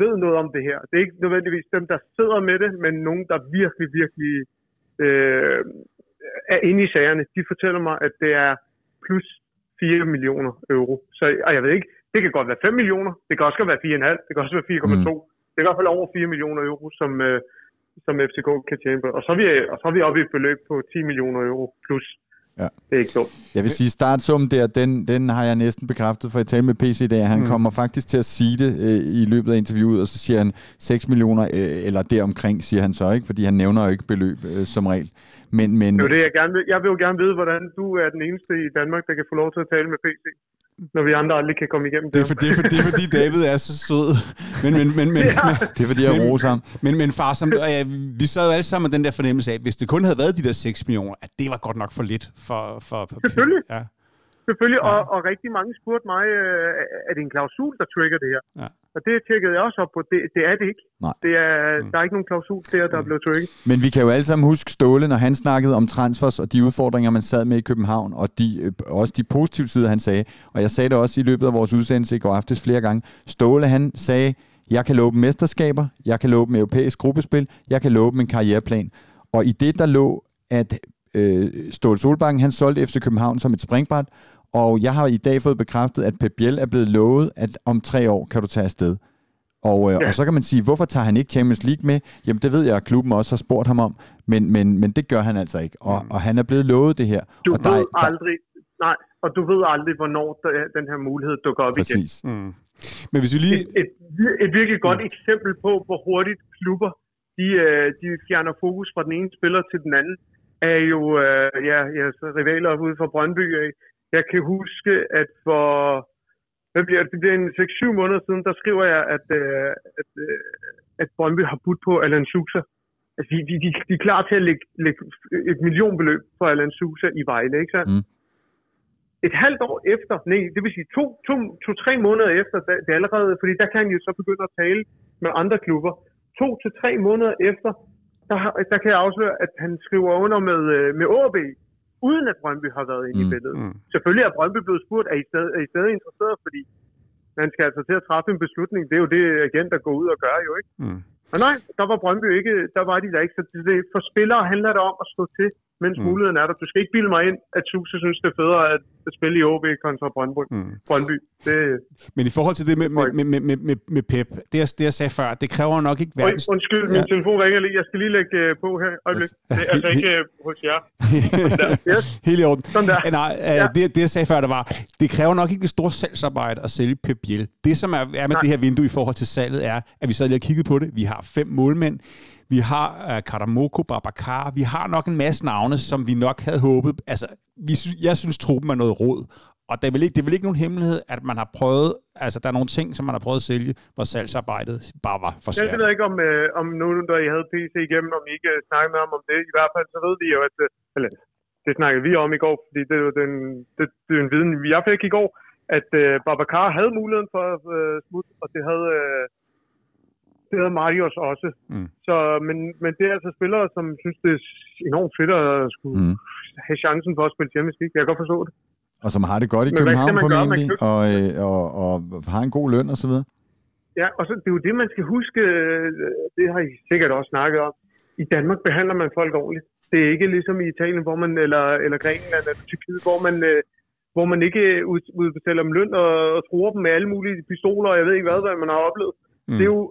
ved noget om det her. Det er ikke nødvendigvis dem, der sidder med det, men nogen, der virkelig, virkelig øh, er inde i sagerne. De fortæller mig, at det er plus 4 millioner euro. Så og jeg ved ikke, det kan godt være 5 millioner, det kan også godt være 4,5, det kan også være 4,2. Mm. Det er i hvert fald over 4 millioner euro, som, øh, som FCK kan tjene på. Og så, er vi, og så er vi oppe i et beløb på 10 millioner euro plus. Ja. Det er ikke dumt. Jeg vil sige, startsummen der, den, den har jeg næsten bekræftet, for jeg talte med PC i dag. Han mm. kommer faktisk til at sige det øh, i løbet af interviewet, og så siger han 6 millioner, øh, eller deromkring, siger han så ikke, fordi han nævner jo ikke beløb øh, som regel. Men, men, det er det, jeg, gerne vil. jeg vil jo gerne vide, hvordan du er den eneste i Danmark, der kan få lov til at tale med PC når vi andre aldrig kan komme igennem det. Er for, det, er for, det er fordi David er så sød. Men, men, men, men, ja. det er fordi, jeg roser ham. Men, men far, som, ja, vi sad jo alle sammen med den der fornemmelse af, hvis det kun havde været de der 6 millioner, at det var godt nok for lidt for... for, for Selvfølgelig. Ja. Selvfølgelig, ja. og, og rigtig mange spurgte mig, øh, er det en klausul, der trigger det her? Ja. Og det tjekkede jeg også op på. Det, det er det ikke. Nej. Det er, mm. Der er ikke nogen klausul der, der mm. er blevet trigget. Men vi kan jo alle sammen huske Ståle, når han snakkede om transfers og de udfordringer, man sad med i København, og de, øh, også de positive sider, han sagde. Og jeg sagde det også i løbet af vores udsendelse i går aftes flere gange. Ståle, han sagde, jeg kan love dem mesterskaber, jeg kan love dem europæisk gruppespil, jeg kan love dem en karriereplan. Og i det, der lå, at øh, Ståle Solbakken, han solgte FC København som et springbræt, og jeg har i dag fået bekræftet, at Pep Biel er blevet lovet, at om tre år kan du tage afsted. Og, øh, ja. og så kan man sige, hvorfor tager han ikke Champions League med? Jamen det ved jeg, at klubben også har spurgt ham om, men, men, men det gør han altså ikke. Og, mm. og han er blevet lovet det her. Du og ved der, aldrig, nej, og du ved aldrig, hvornår der, den her mulighed dukker op Præcis. igen. Mm. Men hvis vi lige... Et, et, et virkelig godt mm. eksempel på, hvor hurtigt klubber de, øh, de fjerner fokus fra den ene spiller til den anden, er jo øh, ja, jeres rivaler ude fra Brøndby. Jeg kan huske, at for hvad bliver det? Det en 6-7 måneder siden, der skriver jeg, at, øh, at, øh, at Brøndby har budt på Alan Sousa. Altså, de, de, de, er klar til at lægge, lægge et millionbeløb for Alan Sousa i Vejle, ikke sandt? Mm. Et halvt år efter, nej, det vil sige to, to, to tre måneder efter, det er allerede, fordi der kan han jo så begynde at tale med andre klubber. To til tre måneder efter, der, der kan jeg afsløre, at han skriver under med, øh, med AB uden at Brøndby har været inde mm. i billedet. Mm. Selvfølgelig er Brøndby blevet spurgt, er I, stadig, er I stadig interesseret, fordi man skal altså til at træffe en beslutning. Det er jo det, agenter går ud og gør jo, ikke? Mm. Og nej, der var Brøndby ikke, der var de der ikke. Så det, for spillere handler det om at stå til, mens mm. muligheden er der. Du skal ikke bilde mig ind, at Suse synes, det er federe at, at spille i OB kontra Brøndby. Mm. Brøndby. Det, Men i forhold til det med, med, med, med, med, med Pep, det jeg, det jeg sagde før, det kræver nok ikke verdens... Undskyld, min ja. telefon ringer lige. Jeg skal lige lægge uh, på her. Øjeblik. Det er altså ikke uh, hos jer. yes. Helt i orden. Sådan der. Nej, uh, ja. det, det jeg sagde før, det var, det kræver nok ikke et stort salgsarbejde at sælge Pep Biel. Det som er, er med Nej. det her vindue i forhold til salget er, at vi sad lige og kigget på det. Vi har fem målmænd. Vi har uh, Karamoko, Babacar. Vi har nok en masse navne, som vi nok havde håbet. Altså, vi, jeg synes, truppen er noget råd. Og det er, vel ikke, det er vel ikke nogen hemmelighed, at man har prøvet, altså der er nogle ting, som man har prøvet at sælge, hvor salgsarbejdet bare var for svært. Jeg ved ikke, om, øh, om nogen, der I havde PC igennem, om I ikke øh, snakkede med ham om det. I hvert fald så ved vi jo, at øh, eller, det snakkede vi om i går, fordi det er jo den, det, det er en viden, jeg fik i går, at øh, Babacar havde muligheden for at øh, smutte, og det havde, øh, det havde Marius også. Mm. Så, men, men det er altså spillere, som synes, det er enormt fedt at skulle mm. have chancen for at spille Champions League. Jeg kan godt forstå det. Og som har det godt i Men København formentlig, og, øh, og, og, og har en god løn osv. Ja, og så det er jo det, man skal huske, øh, det har I sikkert også snakket om. I Danmark behandler man folk ordentligt. Det er ikke ligesom i Italien, hvor man, eller, eller Grækenland eller Tyrkiet, hvor man, øh, hvor man ikke udbetaler dem løn og, og truer dem med alle mulige pistoler, og jeg ved ikke hvad, hvad man har oplevet. Mm. Det er jo,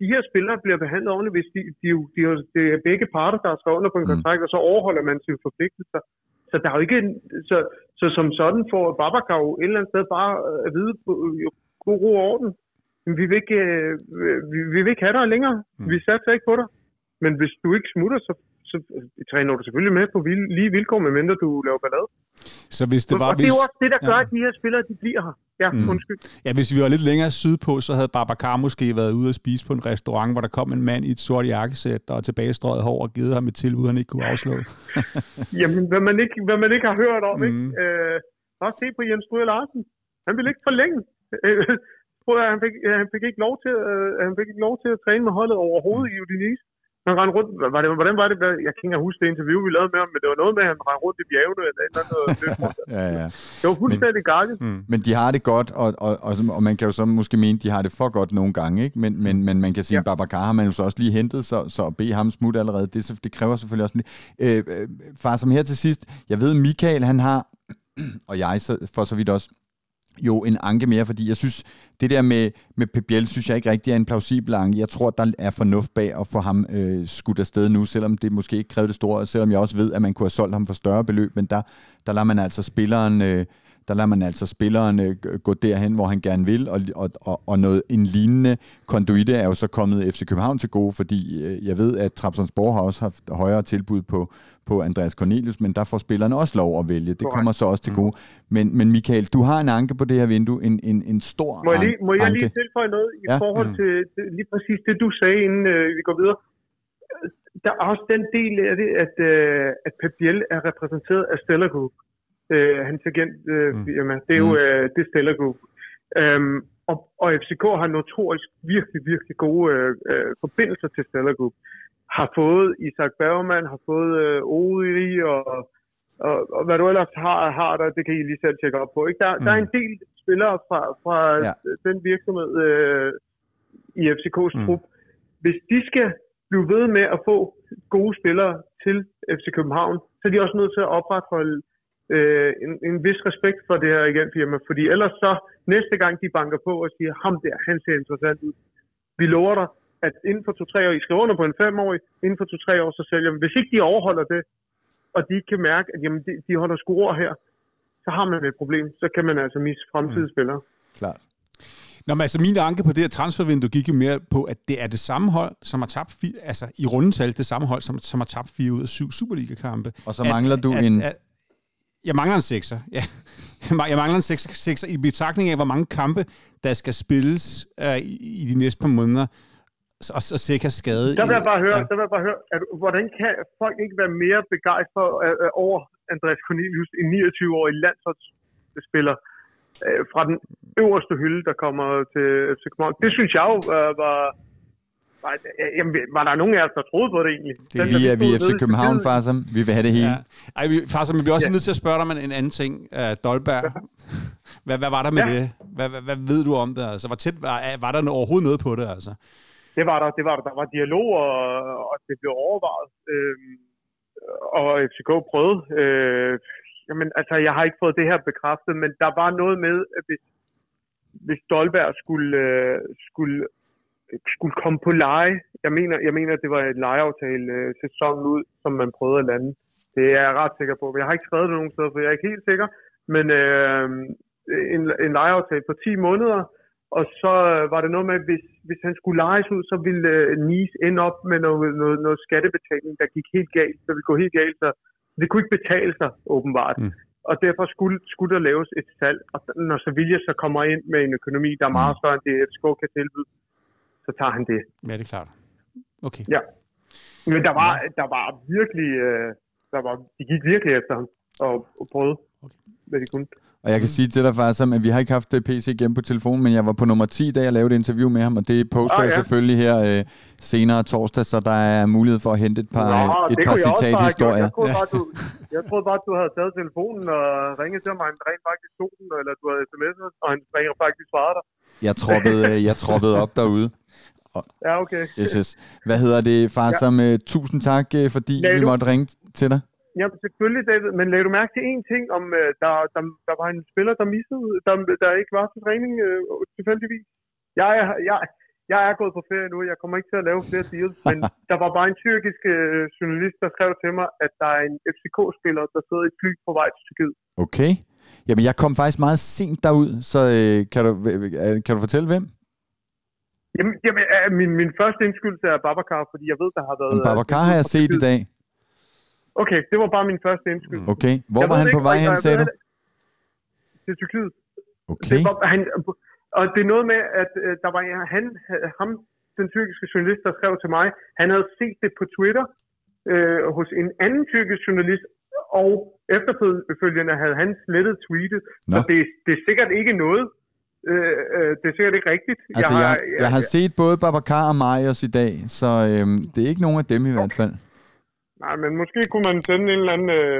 de her spillere bliver behandlet ordentligt, hvis de, de, de, de, de er begge parter, der skal under på en mm. kontrakt, mm. og så overholder man sine forpligtelser. Så der er jo ikke en, så, så som sådan får Babacar jo et eller andet sted bare at vide på god ro og orden. Men vi vil ikke, øh, vi, vi vil ikke have dig længere. Mm. Vi satser ikke på dig. Men hvis du ikke smutter, så, så så træner du selvfølgelig med på lige vilkår, medmindre du laver ballade. Så hvis det var... Og det er jo også det, der gør, ja. at de her spillere, de bliver her. Ja, mm. undskyld. Ja, hvis vi var lidt længere sydpå, så havde Babacar måske været ude at spise på en restaurant, hvor der kom en mand i et sort jakkesæt og tilbagestrøget hår og givet ham et tilbud, han ikke kunne afslå. Jamen, hvad man, ikke, hvad man ikke har hørt om, mm. ikke? Øh, bare se på Jens Stryger Larsen. Han ville ikke forlænge. Prøv at han fik, han fik ikke lov til, øh, han fik ikke lov til at træne med holdet overhovedet mm. i Udinese. Han rendte rundt, var det, hvordan var det, jeg kan ikke huske det interview, vi lavede med ham, men det var noget med, at han rendte rundt i bjergene eller et eller andet. ja, ja. Det var fuldstændig gakket. Mm. Men de har det godt, og, og, og, og, man kan jo så måske mene, de har det for godt nogle gange, ikke? Men, men, men man kan sige, ja. Babacar har man jo så også lige hentet, så, så at bede ham smutte allerede, det, det kræver selvfølgelig også lidt. Øh, øh, far, som her til sidst, jeg ved, Michael, han har, og jeg så, for så vidt også, jo en anke mere, fordi jeg synes, det der med, med Pep synes jeg ikke rigtig er en plausibel anke. Jeg tror, der er fornuft bag at få ham øh, skudt afsted nu, selvom det måske ikke krævede det store, selvom jeg også ved, at man kunne have solgt ham for større beløb, men der, der lader man altså spilleren... Øh, der lader man altså spilleren øh, gå derhen, hvor han gerne vil, og, og, og, og noget, en lignende konduite er jo så kommet FC København til gode, fordi øh, jeg ved, at Trabzonsborg har også haft højere tilbud på, på Andreas Cornelius, men der får spillerne også lov at vælge. Det kommer så også til mm. gode. Men, men Michael, du har en anke på det her vindue, en, en, en stor må jeg lige, Må jeg lige tilføje noget i ja? forhold mm. til lige præcis det, du sagde, inden øh, vi går videre? Der er også den del af det, at, øh, at Pep Biel er repræsenteret af Stella Group. Øh, hans agent øh, mm. firma. Det er jo mm. øh, det Stella Group. Øhm, og, og FCK har notorisk virkelig, virkelig gode øh, øh, forbindelser til Stella Group har fået Isak Bergman, har fået øh, Odi og, og, og hvad du ellers har, har der, det kan I lige selv tjekke op på. Ikke? Der, mm. der er en mm. del spillere fra, fra ja. den virksomhed øh, i FCK's mm. trup. Hvis de skal blive ved med at få gode spillere til FC København, så er de også nødt til at opretholde øh, en, en vis respekt for det her igen firma, fordi ellers så næste gang de banker på og siger, ham der, han ser interessant ud. Vi lover dig, at inden for to-tre år, I skriver under på en femårig, inden for to-tre år, så sælger man. Hvis ikke de overholder det, og de ikke kan mærke, at jamen, de, de holder skruer her, så har man et problem. Så kan man altså miste fremtidige mm. spillere. Klart. Nå, men altså min anke på det her transfervindue gik jo mere på, at det er det samme hold, som har tabt, fire, altså i rundetal det samme hold, som, som har tabt fire ud af syv Superliga-kampe. Og så mangler at, du at, en... At, jeg mangler en sekser. Ja. Jeg mangler en sekser, sekser i betragtning af, hvor mange kampe, der skal spilles uh, i, i de næste par måneder og, og sikkert skade. Der vil jeg bare høre, ja. der vil jeg bare høre at, hvordan kan folk ikke være mere begejstrede uh, over Andreas Cornelius, en 29-årig landsholdsspiller, uh, fra den øverste hylde, der kommer til FC København. Det synes jeg jo uh, var... var jamen, var der nogen af os, der troede på det egentlig? Det er lige, at vi er FC København, Farsam. Vi vil have det hele. Ja. Ej, vi, Farsam, vi bliver også ja. nødt til at spørge dig om en anden ting. Uh, Dolberg, hvad, hvad var der med ja. det? Hvad, hvad, hvad ved du om det? Altså, hvor tæt var, var der overhovedet noget på det? Altså? Det var der, det var der. Der var dialog, og, og det blev overvejet. Øh, og FCK prøvede. Øh, jamen, altså, jeg har ikke fået det her bekræftet, men der var noget med, at hvis, hvis Dolberg skulle, øh, skulle, skulle komme på leje, jeg mener, jeg mener, at det var et lejeaftale øh, sæsonen ud, som man prøvede at lande. Det er jeg ret sikker på. Jeg har ikke skrevet det nogen steder, for jeg er ikke helt sikker. Men øh, en, en lejeaftale på 10 måneder, og så var det noget med, at hvis, hvis han skulle lejes ud, så ville uh, Nice ende op med noget, noget, noget skattebetaling, der gik helt galt. Der ville gå helt galt, så det kunne ikke betale sig, åbenbart. Mm. Og derfor skulle, skulle der laves et salg. Og når Sevilla så kommer ind med en økonomi, der er meget mm. større end det, FCK kan tilbyde, så tager han det. Ja, det er klart. Okay. Ja. Men der var, der var virkelig, uh, der var, de gik virkelig efter ham og, og prøvede, okay. hvad de kunne. Og jeg kan sige til dig faktisk, at vi har ikke haft øh, PC igen på telefonen, men jeg var på nummer 10, da jeg lavede et interview med ham, og det poster ah, ja. jeg selvfølgelig her øh, senere torsdag, så der er mulighed for at hente et par, Nå, et par citathistorier. Jeg, troede bare, du, jeg troede bare, du havde taget telefonen og ringet til mig, han rent faktisk tog den, eller du havde sms'et, og han ringer faktisk svaret dig. Jeg troppede, øh, jeg troppede op derude. Og, ja, okay. Yes, yes. Hvad hedder det, far, ja. som uh, tusind tak, uh, fordi Lad vi måtte ringe til dig. Ja, selvfølgelig, David. Men lagde du mærke til en ting, om uh, der, der, der var en spiller, der missede, der, der ikke var til træning uh, tilfældigvis? Jeg, jeg, jeg er gået på ferie nu, jeg kommer ikke til at lave flere deals, men der var bare en tyrkisk uh, journalist, der skrev til mig, at der er en FCK-spiller, der sidder i et fly på vej til Tyrkiet. Okay. Jamen, jeg kom faktisk meget sent derud, så øh, kan, du, øh, kan du fortælle hvem? Jamen, jamen min, min første indskyldelse er Babacar, fordi jeg ved, der har været... Men Babacar har jeg set i dag. Okay, det var bare min første indskyld. Okay, hvor Jeg var han på vej hen, jeg sagde du? det- Til Tyrkiet. Okay, Det var, han, og det er noget med, at øh, der var han, ham, den tyrkiske journalist, der skrev til mig, han havde set det på Twitter øh, hos en anden tyrkisk journalist, og efterfølgende havde han slettet tweetet. Så Nå. det, det er sikkert ikke noget. Øh, øh, det er sikkert ikke rigtigt. altså jeg, jeg har set både Babacar og Marius i dag, så øhm, det er ikke nogen af dem i hvert fald. Nej, men måske kunne man sende en eller anden øh,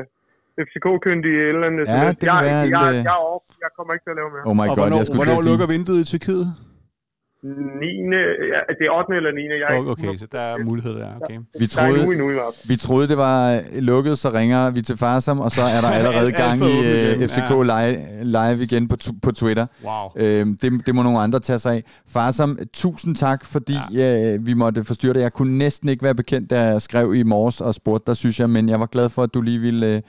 FCK-kyndig eller andet. Ja, det kan jeg, være, jeg, jeg, øh, jeg, er off. jeg kommer ikke til at lave mere. Oh my og god, hvornår, jeg skulle hvornår lukker vinduet i Tyrkiet? 9. Ja, det er 8. eller 9. Jeg er ikke Okay, så der er mulighed der. Okay. Vi Der er troede, endnu i hvert fald. vi troede, det var lukket, så ringer vi til Farsam, og så er der allerede er gang i uh, FCK live, live igen på, på Twitter. Wow. Øhm, det, det må nogle andre tage sig af. Farsam, tusind tak, fordi ja. øh, vi måtte forstyrre dig. Jeg kunne næsten ikke være bekendt, da jeg skrev i morges og spurgte dig, synes jeg, men jeg var glad for, at du lige ville, øh,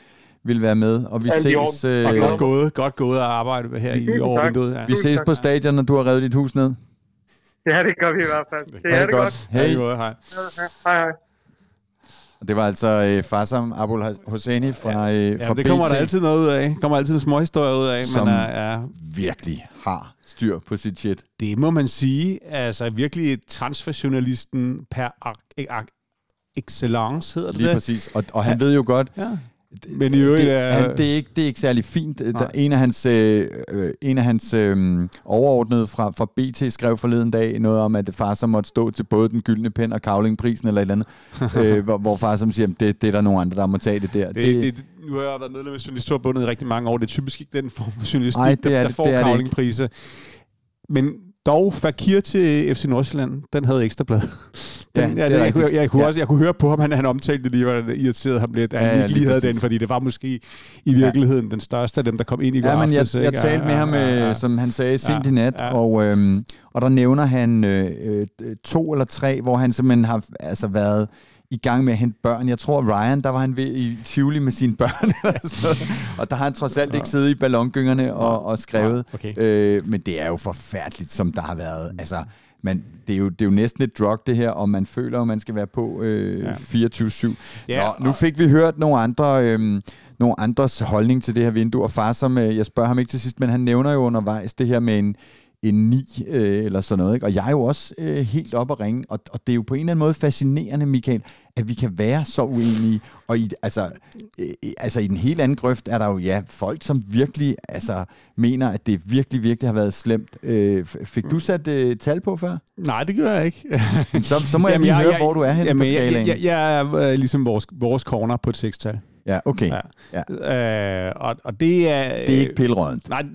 ville være med. Og vi i ses, øh, Og godt gået, godt gået at arbejde her i Tusind over tak. vinduet. Ja. vi ses på stadion, når du har revet dit hus ned. Ja, det gør vi i hvert fald. Det Ha' er det godt. Hej. Ja, hej. Hej, hej. Og Det var altså øh, Farsam Abul Hosseini fra, øh, Ja, fra det kommer BT, der altid noget ud af. kommer altid en småhistorie ud af. Som- Men uh, ja, virkelig har styr på sit shit. det må man sige. Altså virkelig transferjournalisten per ak- ak- excellence, hedder det Lige det? præcis. Og, og han ved jo godt, Ja. Men i øvrigt det, er- han, det, er ikke, det er ikke særlig fint. Der, en af hans, øh, øh, en af hans øh, overordnede fra, fra BT skrev forleden dag noget om, at far som måtte stå til både den gyldne pen og kavlingprisen eller et eller andet, øh, hvor, hvor far som siger, det, det er der nogle andre, der må tage det der. Det, det, det, nu har jeg været medlem af Journalistforbundet i rigtig mange år. Det er typisk ikke den form for journalistik, Ej, det er der, der får det er kavlingpriser. Men dog, Fakir til FC Nordsjælland, den havde ekstrablad. Ja, Den, det ja, er det, jeg, kunne, jeg, kunne Ja. også, jeg kunne høre på ham, han, han omtalte lige, hvordan irriteret ham lidt, at Ja, han ja, ikke lige lige havde præcis. den, fordi det var måske i virkeligheden den største af dem, der kom ind i går Ja, men jeg, aftes, jeg ikke? talte med Ja, ham, ja, ja, ja. øh, som han sagde, sent Ja, i nat, ja. og, øhm, og der nævner han øh, øh, to eller tre, hvor han simpelthen har altså, været i gang med at hente børn. Jeg tror, Ryan, der var han ved i Tivoli med sine børn, eller sådan noget. og der har han trods alt ikke siddet i ballongyngerne og, og skrevet. Okay. Øh, men det er jo forfærdeligt, som der har været. Altså, man, det, er jo, det er jo næsten et drug, det her, og man føler, at man skal være på øh, Ja. 24-7. Ja, Nå, nu fik vi hørt nogle andre, øhm, nogle andres holdning til det her vindue, og far, som øh, jeg spørger ham ikke til sidst, men han nævner jo undervejs det her med en, en 9 øh, eller sådan noget. Ikke? Og jeg er jo også øh, helt op at ringe, og, og det er jo på en eller anden måde fascinerende, Michael, at vi kan være så uenige. Og i, altså, øh, altså i den helt anden grøft er der jo ja, folk, som virkelig altså, mener, at det virkelig, virkelig har været slemt. Øh, fik du sat øh, tal på før? Nej, det gør jeg ikke. Så, så må jeg lige høre, hvor du er henne på jeg, skalaen. jeg, jeg er øh, ligesom vores, vores corner på et sekstal. Ja, okay. Ja. Ja. Øh, og, og det er... Det er ikke pillerødent. Nej,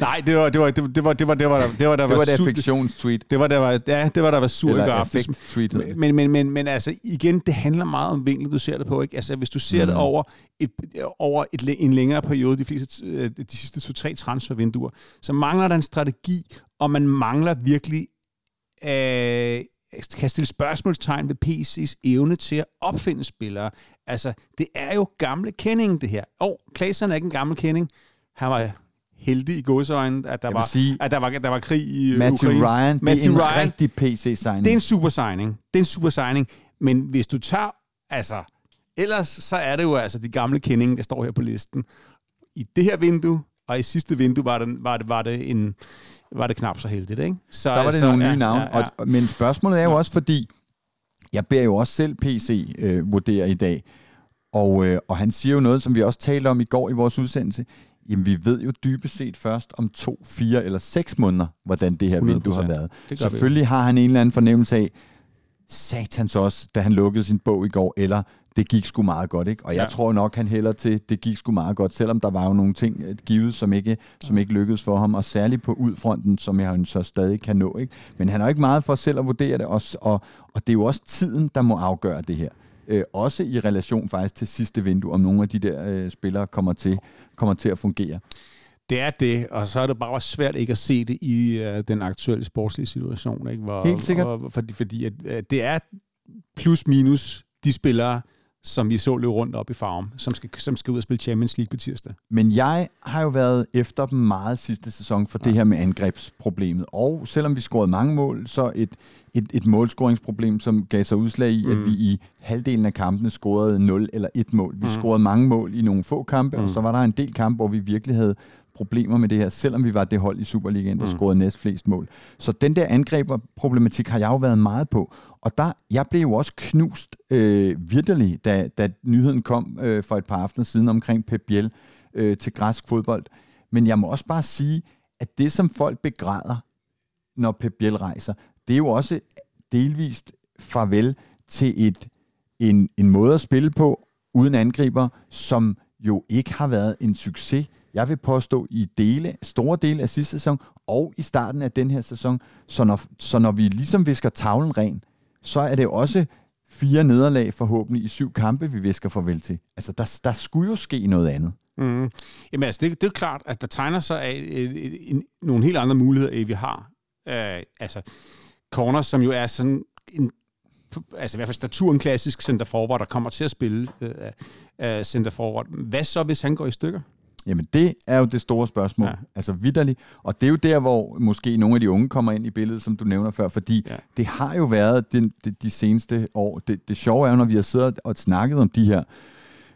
nej, det var det var det var det var det var det var der Det var su- affektionstweet. det var der var ja, det var der var sur i det. Men, men, men, men altså, igen, det handler meget om vinkel, du ser det på. Ikke? Altså, hvis du ser mm. det over, et, over et, en længere periode, de, fleste, øh, de sidste to-tre transfervinduer, så mangler der en strategi, og man mangler virkelig øh, kan stille spørgsmålstegn ved PC's evne til at opfinde spillere. Altså, det er jo gamle kending, det her. Og Klaseren er ikke en gammel kending. Han var heldig i godsøjne, at der var, sige, at der var, der var krig i Matthew Ukraine. Ryan, det Matthew er en Ryan. rigtig PC-signing. Det er en super signing. Det er en super signing. Men hvis du tager, altså, ellers så er det jo altså de gamle kendinge, der står her på listen. I det her vindue, og i sidste vindue var det, var det, var det, en, var det knap så heldigt, ikke? Så, Der var det så, nogle nye ja, navne. Ja, ja. Og, men spørgsmålet er jo også, fordi jeg beder jo også selv PC øh, vurdere i dag. Og, øh, og han siger jo noget, som vi også talte om i går i vores udsendelse. Jamen, vi ved jo dybest set først om to, fire eller seks måneder, hvordan det her vindue har 100%. været. Det vi. Selvfølgelig har han en eller anden fornemmelse af, satans også, da han lukkede sin bog i går, eller det gik sgu meget godt, ikke? Og jeg Ja. tror nok, han hælder til, det gik sgu meget godt, selvom der var jo nogle ting øh, givet, som ikke, som ikke lykkedes for ham, og særligt på udfronten, som jeg så stadig kan nå, ikke? Men han har ikke meget for selv at vurdere det, og, og, og det er jo også tiden, der må afgøre det her. Øh, også i relation faktisk til sidste vindue, om nogle af de der øh, spillere kommer til, kommer til at fungere. Det er det, og så er det bare svært ikke at se det i uh, den aktuelle sportslige situation. Ikke? Hvor, Helt sikkert. Hvor, fordi fordi at, uh, det er plus minus de spillere, som vi så løbe rundt op i farven, som skal, som skal ud og spille Champions League på tirsdag. Men jeg har jo været efter dem meget sidste sæson for ja. det her med angrebsproblemet. Og selvom vi scorede mange mål, så et, et, et målscoringsproblem, som gav sig udslag i, mm. at vi i halvdelen af kampene scorede 0 eller 1 mål. Vi mm. scorede mange mål i nogle få kampe, mm. og så var der en del kampe, hvor vi virkelig havde problemer med det her, selvom vi var det hold i Superligaen, der mm. scorede næst flest mål. Så den der angreberproblematik har jeg jo været meget på. Og der, jeg blev jo også knust øh, virkelig, da, da nyheden kom øh, for et par aftener siden omkring Pep Biel øh, til græsk fodbold. Men jeg må også bare sige, at det som folk begræder, når Pep Biel rejser, det er jo også delvist farvel til et, en, en måde at spille på uden angriber, som jo ikke har været en succes jeg vil påstå, i dele, store dele af sidste sæson og i starten af den her sæson. Så når, så når vi ligesom visker tavlen ren, så er det også fire nederlag forhåbentlig i syv kampe, vi visker farvel til. Altså, der, der skulle jo ske noget andet. Mm. Jamen altså, det, det er klart, at der tegner sig af en, en, nogle helt andre muligheder, end vi har. Uh, altså, Corner, som jo er sådan en altså i hvert fald staturen klassisk center forward, der kommer til at spille uh, uh, center forward. Hvad så, hvis han går i stykker? Jamen det er jo det store spørgsmål, ja. altså vidderligt. Og det er jo der, hvor måske nogle af de unge kommer ind i billedet, som du nævner før, fordi ja. det har jo været de, de, de seneste år. Det, det sjove er jo, når vi har siddet og snakket om de her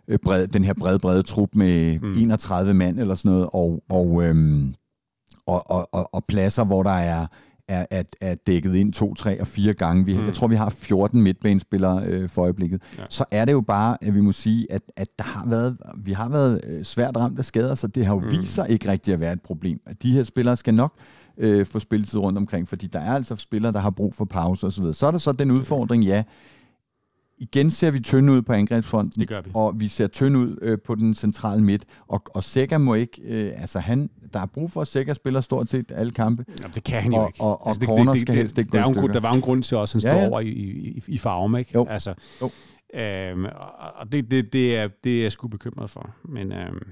øh, bred, den her brede, brede trup med mm. 31 mand eller sådan noget, og, og, øhm, og, og, og, og pladser, hvor der er er, er, er dækket ind to, tre og fire gange. Vi, mm. Jeg tror, vi har 14 midtbanespillere øh, for øjeblikket. Ja. Så er det jo bare, at vi må sige, at, at der har været, vi har været øh, svært ramt af skader, så det har jo mm. vist sig ikke rigtig at være et problem. At de her spillere skal nok øh, få spilletid rundt omkring, fordi der er altså spillere, der har brug for pause osv. Så er der så den udfordring, ja, igen ser vi tynde ud på angrebsfronten. Det gør vi. Og vi ser tynde ud øh, på den centrale midt. Og, og Sækker må ikke... Øh, altså han, der er brug for, at Sækker spiller stort set alle kampe. Jamen, det kan han jo og, ikke. Og, og, altså, og corner skal helst ikke der, der var en grund til også, at han ja, står ja. over i, i, i farven, ikke? Jo. Altså, jo. Øhm, og det, det, det, er, det er jeg sgu bekymret for. Men øhm,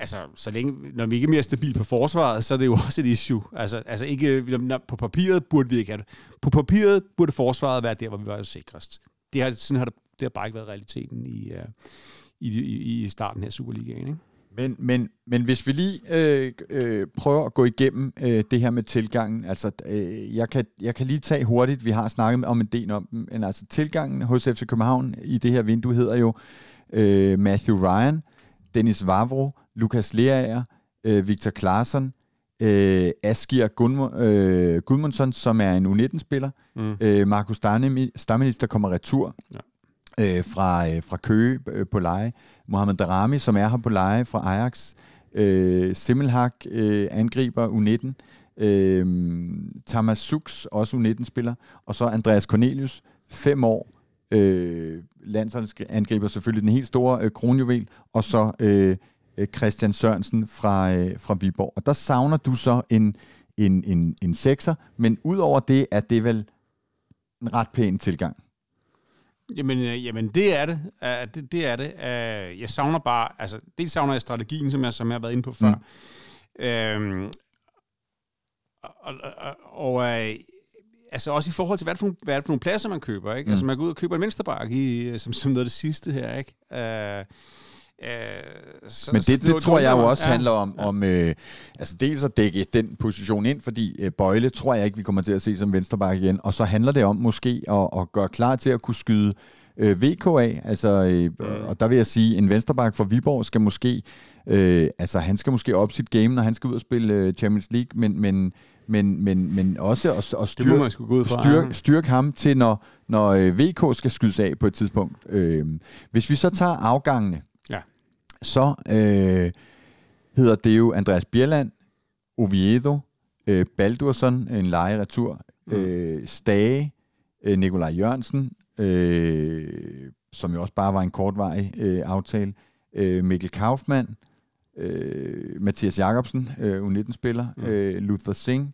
altså, så længe, når vi ikke er mere stabil på forsvaret, så er det jo også et issue. Altså, altså ikke, på papiret burde vi ikke have det. På papiret burde forsvaret være der, hvor vi var sikrest. Det har, sådan har det, det har bare ikke været realiteten i, uh, i, i, i starten her Superligaen, ikke? Men, men, men hvis vi lige øh, øh, prøver at gå igennem øh, det her med tilgangen, altså øh, jeg, kan, jeg kan lige tage hurtigt, vi har snakket om en del om dem, men altså tilgangen hos FC København i det her vindue hedder jo øh, Matthew Ryan, Dennis Vavro, Lukas Leaer, øh, Victor Klaarsson, øh, Askir Gudm- øh, Gudmundsson, som er en U19-spiller, mm. øh, Markus Stammenis, der kommer retur ja. øh, fra, øh, fra Køge øh, på leje, Mohamed Darami, som er her på leje fra Ajax, øh, Simmelhak, øh, angriber U19, øh, Thomas Sux, også U19-spiller, og så Andreas Cornelius, fem år, øh, landsholdsangriber selvfølgelig den helt store øh, kronjuvel, og så øh, øh, Christian Sørensen fra, øh, fra Viborg. Og der savner du så en, en, en, en sekser, men udover det er det vel en ret pæn tilgang. Jamen, øh, jamen det er det. Uh, det, det er det. Uh, jeg savner bare, altså, dels savner jeg strategien, som jeg, som jeg har været inde på før. Mm. Uh, og, og, og uh, altså også i forhold til, hvad det for, hvad er det for nogle pladser, man køber, ikke? Mm. Altså man går ud og køber en venstreback i, som, som noget af det sidste her, ikke? Uh, Uh, så, Men det, så det, det tror jeg jo også ja, handler om, ja. om øh, altså dels at dække den position ind, fordi øh, Bøjle tror jeg ikke, vi kommer til at se som venstreback igen, og så handler det om måske at, at gøre klar til at kunne skyde øh, VK af, altså, øh, mm. og der vil jeg sige, en venstreback for Viborg skal måske, øh, altså han skal måske op sit game, når han skal ud og spille øh, Champions League, men, men men, men, men også at, at styrke, styrke, styrke ham til, når, når øh, VK skal skydes af på et tidspunkt. Øh, hvis vi så tager afgangene, ja. så øh, hedder det jo Andreas Bjerland, Oviedo, øh, Baldursson, en lejeretur, mm. øh, Stage, øh, Nikolaj Jørgensen, øh, som jo også bare var en kortvarig øh, aftale, øh, Mikkel Kaufmann, øh, Mathias Jacobsen, øh, U19-spiller, mm. øh, Luther Singh,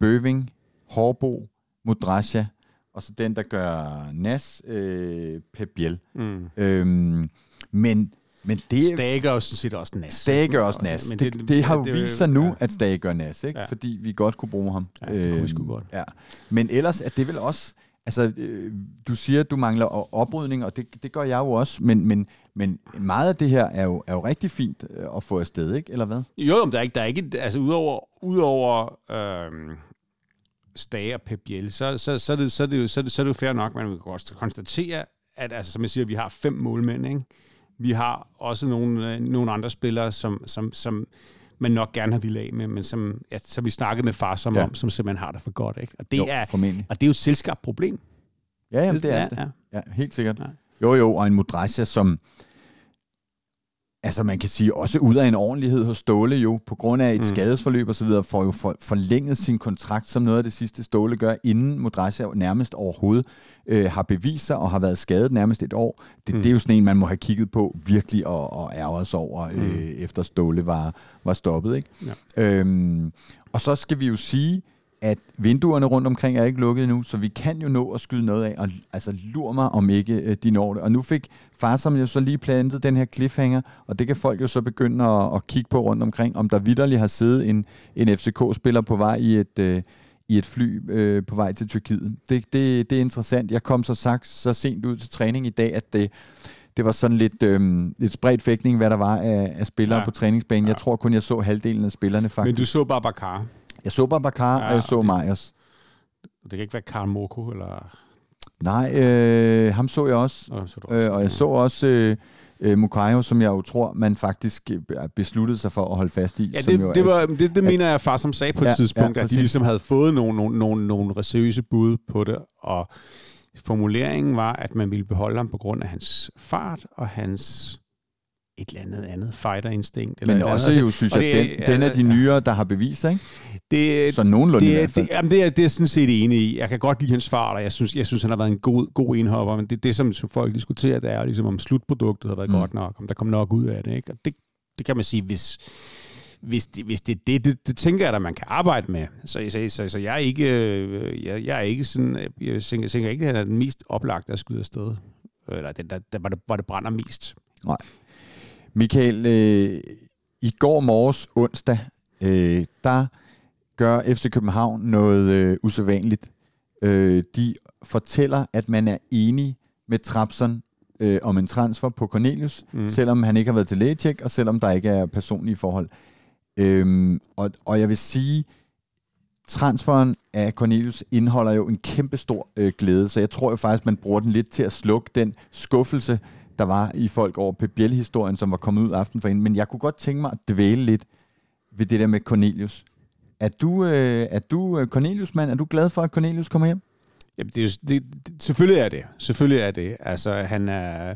Bøving, Hårbo, Mudrasja, og så den, der gør Nas, øh, Pep Biel. Mm. Øhm, men men det, Stage gør også, set også Nas. Stage gør også Nas. Men det, det, det har jo vist sig nu, ja. at Stage gør Nas, ikke? Ja. fordi vi godt kunne bruge ham. Ja, det kunne vi sgu øhm, godt. Ja. Men ellers er det vel også... altså, øh, du siger, at du mangler oprydning, og det, det gør jeg jo også, men, men, men meget af det her er jo, er jo rigtig fint øh, at få afsted, ikke? Eller hvad? Jo, men der er ikke, der er ikke altså udover, udover øh, Stage og Pep Biel, så, så, så, er det, så, er det jo, så, er det, så er det jo fair nok, man kan også konstatere, at altså, som jeg siger, vi har fem målmænd, ikke? Vi har også nogle, øh, nogle andre spillere, som, som, som man nok gerne har ville af med, men som, ja, som vi snakkede med far som ja. om, som simpelthen har det for godt. Ikke? Og, det jo, er, formentlig. og det er jo et selskabt problem. Ja, jamen, det er ja, det. Ja. ja, helt sikkert. Ja. Jo, jo, og en Modrasja, som, altså man kan sige, også ud af en ordentlighed hos Ståle jo, på grund af et mm. skadesforløb og så videre, får jo for, forlænget sin kontrakt som noget af det sidste Ståle gør, inden Modrasja nærmest overhovedet øh, har bevist sig og har været skadet nærmest et år. Det, mm. det er jo sådan en, man må have kigget på virkelig og, og ærget sig over, mm. øh, efter Ståle var, var stoppet. Ikke? Ja. Øhm, og så skal vi jo sige, at vinduerne rundt omkring er ikke lukket endnu, så vi kan jo nå at skyde noget af, og altså lur mig, om ikke øh, de når det. Og nu fik som jo så lige plantet den her cliffhanger, og det kan folk jo så begynde at, at kigge på rundt omkring, om der vidderligt har siddet en, en FCK-spiller på vej i et, øh, i et fly øh, på vej til Tyrkiet. Det, det, det er interessant. Jeg kom så sagt så sent ud til træning i dag, at det, det var sådan lidt, øh, lidt spredt fægtning, hvad der var af, af spillere ja. på træningsbanen. Ja. Jeg tror kun, jeg så halvdelen af spillerne faktisk. Men du så bare Bakar? Jeg så Babacar, ja, og jeg så. Majers. Det kan ikke være Karl Moko, eller... Nej, øh, ham så jeg også. Og, så også. Øh, og jeg så også øh, øh, Mukayo, som jeg jo tror, man faktisk øh, besluttede sig for at holde fast i. Ja, det, jo det, var, det, det mener jeg far som sagde på ja, et tidspunkt, ja, at de ligesom havde fået nogle, nogle, nogle, nogle seriøse bud på det, og formuleringen var, at man ville beholde ham på grund af hans fart og hans et eller andet andet fighter-instinkt. Eller Men også andet. jo, synes jeg, det, den, den er de nyere, der har bevist sig, ikke? Det, så nogenlunde det, i hvert fald. Det, jamen det, er, det er sådan set enig i. Jeg kan godt lide hans far, og jeg synes, jeg synes han har været en god, god indhopper, men det, det som, som folk diskuterer, det er jo ligesom, om slutproduktet har været mm. godt nok, om der kommer nok ud af det. Ikke? Og det, det kan man sige, hvis, hvis det, hvis det, det, det, det tænker jeg, at man kan arbejde med. Så, så, så, så jeg, er ikke, jeg, jeg er ikke sådan, jeg tænker, jeg tænker ikke, at det er den mest oplagte at skyde afsted. Eller den, der, der, hvor, det, hvor det brænder mest. Nej. Michael, øh, i går morges onsdag, øh, der gør FC København noget øh, usædvanligt. Øh, de fortæller, at man er enig med Trapson øh, om en transfer på Cornelius, mm. selvom han ikke har været til lægetjek, og selvom der ikke er personlige forhold. Øhm, og, og jeg vil sige, transferen af Cornelius indeholder jo en kæmpe stor øh, glæde, så jeg tror jo faktisk, man bruger den lidt til at slukke den skuffelse, der var i folk over Pep Biel-historien, som var kommet ud aften for inden. Men jeg kunne godt tænke mig at dvæle lidt ved det der med Cornelius. Er du, øh, er du øh, Cornelius-mand? Er du glad for, at Cornelius kommer hjem? Jamen, det er, det, det, selvfølgelig er det. Selvfølgelig er det. Altså, han er...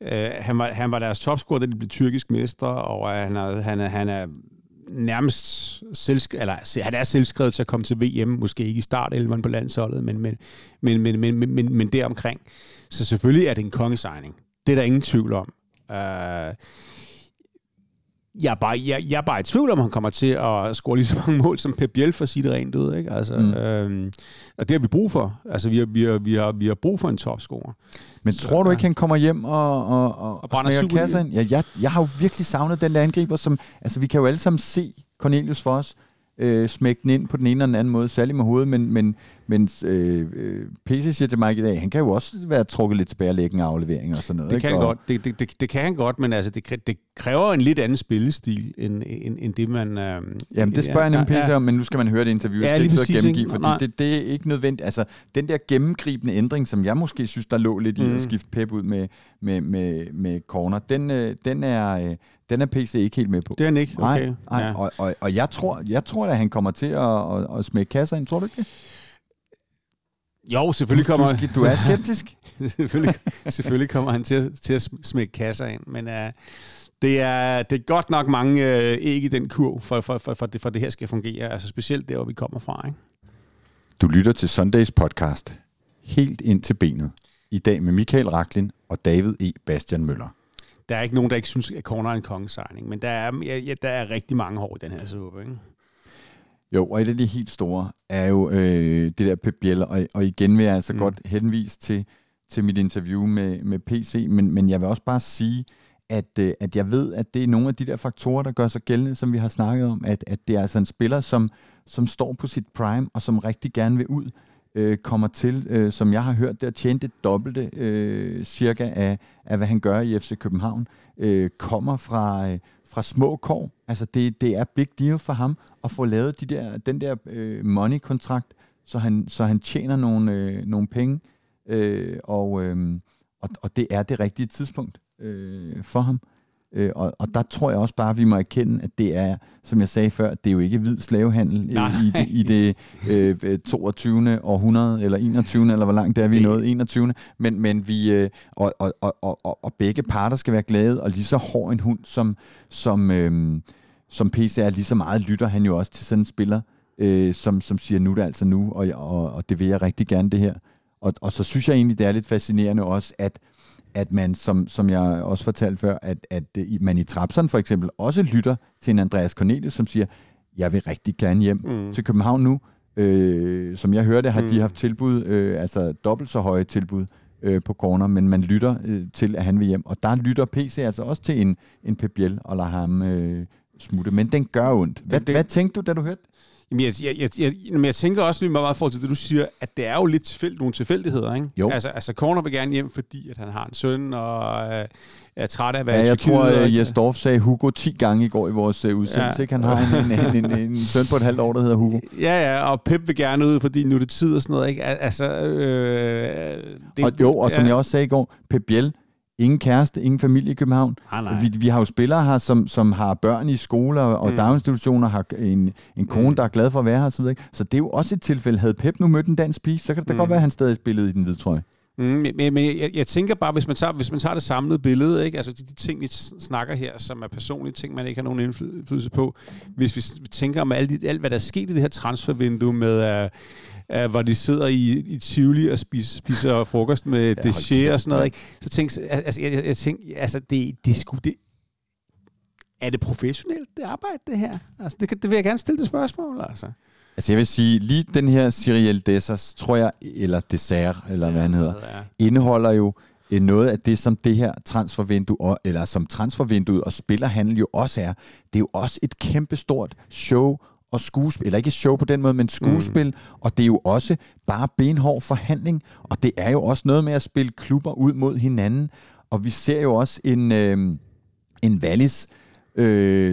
Øh, han, var, han var deres topscorer, da de blev tyrkisk mester, og øh, han er, han er, han er nærmest selvsk- eller han er selvskrevet til at komme til VM, måske ikke i start på landsholdet, men, men, men, men, men, men, men, men deromkring. Så selvfølgelig er det en kongesigning. Det er der ingen tvivl om. Uh, jeg er, bare, jeg, jeg er bare i tvivl om, han kommer til at score lige så mange mål som Pep Biel for at sige det rent ud. Ikke? Altså, mm. øhm, og det har vi brug for. Altså, vi har, vi har, vi har, vi har brug for en topscorer. Men så, tror du ikke, han kommer hjem og, og, og, og brænder kassen? Ja, jeg, jeg har jo virkelig savnet den der angriber, som... Altså, vi kan jo alle sammen se Cornelius for os øh, smække den ind på den ene eller den anden måde, særligt med hovedet, men, men, men øh, øh PC siger til mig i dag, han kan jo også være trukket lidt tilbage og lægge en aflevering og sådan noget. Det ikke? kan han godt, det, det, det, det kan han godt, men altså, det, det kræver en lidt anden spillestil, end, end, end det man... Øh, Jamen, det spørger jeg nemlig PC om, men nu skal man høre det interview, ja, skal ikke gennemgive, fordi det, det er ikke nødvendigt. Altså, den der gennemgribende ændring, som jeg måske synes, der lå lidt mm. i at mm. skifte Pep ud med, med, med, med corner, den, øh, den er... Øh, den er PC ikke helt med på. Det er han ikke? Okay. Nej, nej. Ja. Og, og, og jeg tror, jeg tror at han kommer til at, at, at smække kasser ind. Tror du ikke det? Jo, selvfølgelig kommer... Du, du er skeptisk? selvfølgelig, selvfølgelig kommer han til at, til at smække kasser ind, men uh, det, er, det er godt nok mange uh, æg i den kurv, for, for, for, for, det, for det her skal fungere, altså specielt der, hvor vi kommer fra. Ikke? Du lytter til Sundays podcast, helt ind til benet. I dag med Michael Raklin og David E. Bastian Møller der er ikke nogen, der ikke synes, at corner er en kongesejning, men der er, ja, der er rigtig mange hår i den her suppe, ikke? Jo, og et af de helt store er jo øh, det der Pep Biel, og, og igen vil jeg altså mm. godt henvise til, til mit interview med, med PC, men, men jeg vil også bare sige, at, øh, at jeg ved, at det er nogle af de der faktorer, der gør sig gældende, som vi har snakket om, at, at det er altså en spiller, som, som står på sit prime, og som rigtig gerne vil ud øh, kommer til, øh, som jeg har hørt, der tjene det dobbelte øh, cirka af, af, hvad han gør i FC København, øh, kommer fra, øh, fra små kår. Altså det, det er big deal for ham at få lavet de der, den der øh, money-kontrakt, så han, så han tjener nogle, øh, nogle penge, øh, og, øh, og, og det er det rigtige tidspunkt øh, for ham. Øh, og, og der tror jeg også bare, at vi må erkende, at det er, som jeg sagde før, det er jo ikke hvid slavehandel i, i det, i det øh, 22. århundrede, eller 21. eller hvor langt det er vi er nået, 21. Men, men vi, øh, og, og, og, og, og begge parter skal være glade, og lige så hård en hund, som, som, øh, som PC er, lige så meget lytter han jo også til sådan en spiller, øh, som, som siger, nu er det altså nu, og, og, og det vil jeg rigtig gerne det her. Og, og så synes jeg egentlig, det er lidt fascinerende også, at at man, som, som jeg også fortalte før, at, at øh, man i Trapsen for eksempel også lytter til en Andreas Cornelius, som siger, jeg vil rigtig gerne hjem mm. til København nu. Øh, som jeg hørte, har mm. de haft tilbud, øh, altså dobbelt så høje tilbud øh, på corner, men man lytter øh, til, at han vil hjem. Og der lytter PC altså også til en, en Pep Biel og lader ham øh, smutte. Men den gør ondt. Hvad, det, hvad tænkte du, da du hørte Jamen, jeg, jeg, jeg, jeg, men jeg tænker også lige meget forhold til det, du siger, at det er jo lidt tilfældigt, nogle tilfældigheder, ikke? Jo. Altså, altså Corner vil gerne hjem, fordi at han har en søn, og øh, er træt af at være ja, jeg tror, at Jes Dorf sagde Hugo 10 gange i går i vores uh, udsendelse. Ja. Ikke? Han har en, en, en, en, en søn på et halvt år, der hedder Hugo. Ja, ja, og Pep vil gerne ud, fordi nu er det tid og sådan noget. Ikke? Altså, øh, det, og jo, og som ja. jeg også sagde i går, Pep Biel ingen kæreste, ingen familie i København. Ah, nej. Vi, vi har jo spillere her, som, som har børn i skoler og mm. daginstitutioner, har en, en kone, mm. der er glad for at være her. Så, videre. så det er jo også et tilfælde. Havde Pep nu mødt en dansk pige, så kan det da mm. godt være, at han stadig spillede i den hvide trøje. Mm, men men jeg, jeg tænker bare, hvis man tager, hvis man tager det samlede billede, ikke? altså de, de ting, vi snakker her, som er personlige ting, man ikke har nogen indflydelse på, hvis vi tænker om alt, alt hvad der er sket i det her transfervindue med... Uh, uh, hvor de sidder i, i Tivoli og spiser, spiser frokost med ja, déchet og sådan noget, ikke? så tænk, altså, jeg, jeg, jeg tænk, altså det, det, skulle, det, er det professionelt, det arbejde, det her? Altså, det, det vil jeg gerne stille det spørgsmål, altså. Altså jeg vil sige, lige den her Cyril Dessers, tror jeg, eller Dessert, eller hvad han hedder, ja. indeholder jo noget af det, som det her transfervindue, eller som transfervinduet og spillerhandel jo også er. Det er jo også et kæmpestort show og skuespil, eller ikke show på den måde, men skuespil, mm. og det er jo også bare benhård forhandling, og det er jo også noget med at spille klubber ud mod hinanden, og vi ser jo også en, øh, en Wallis, øh,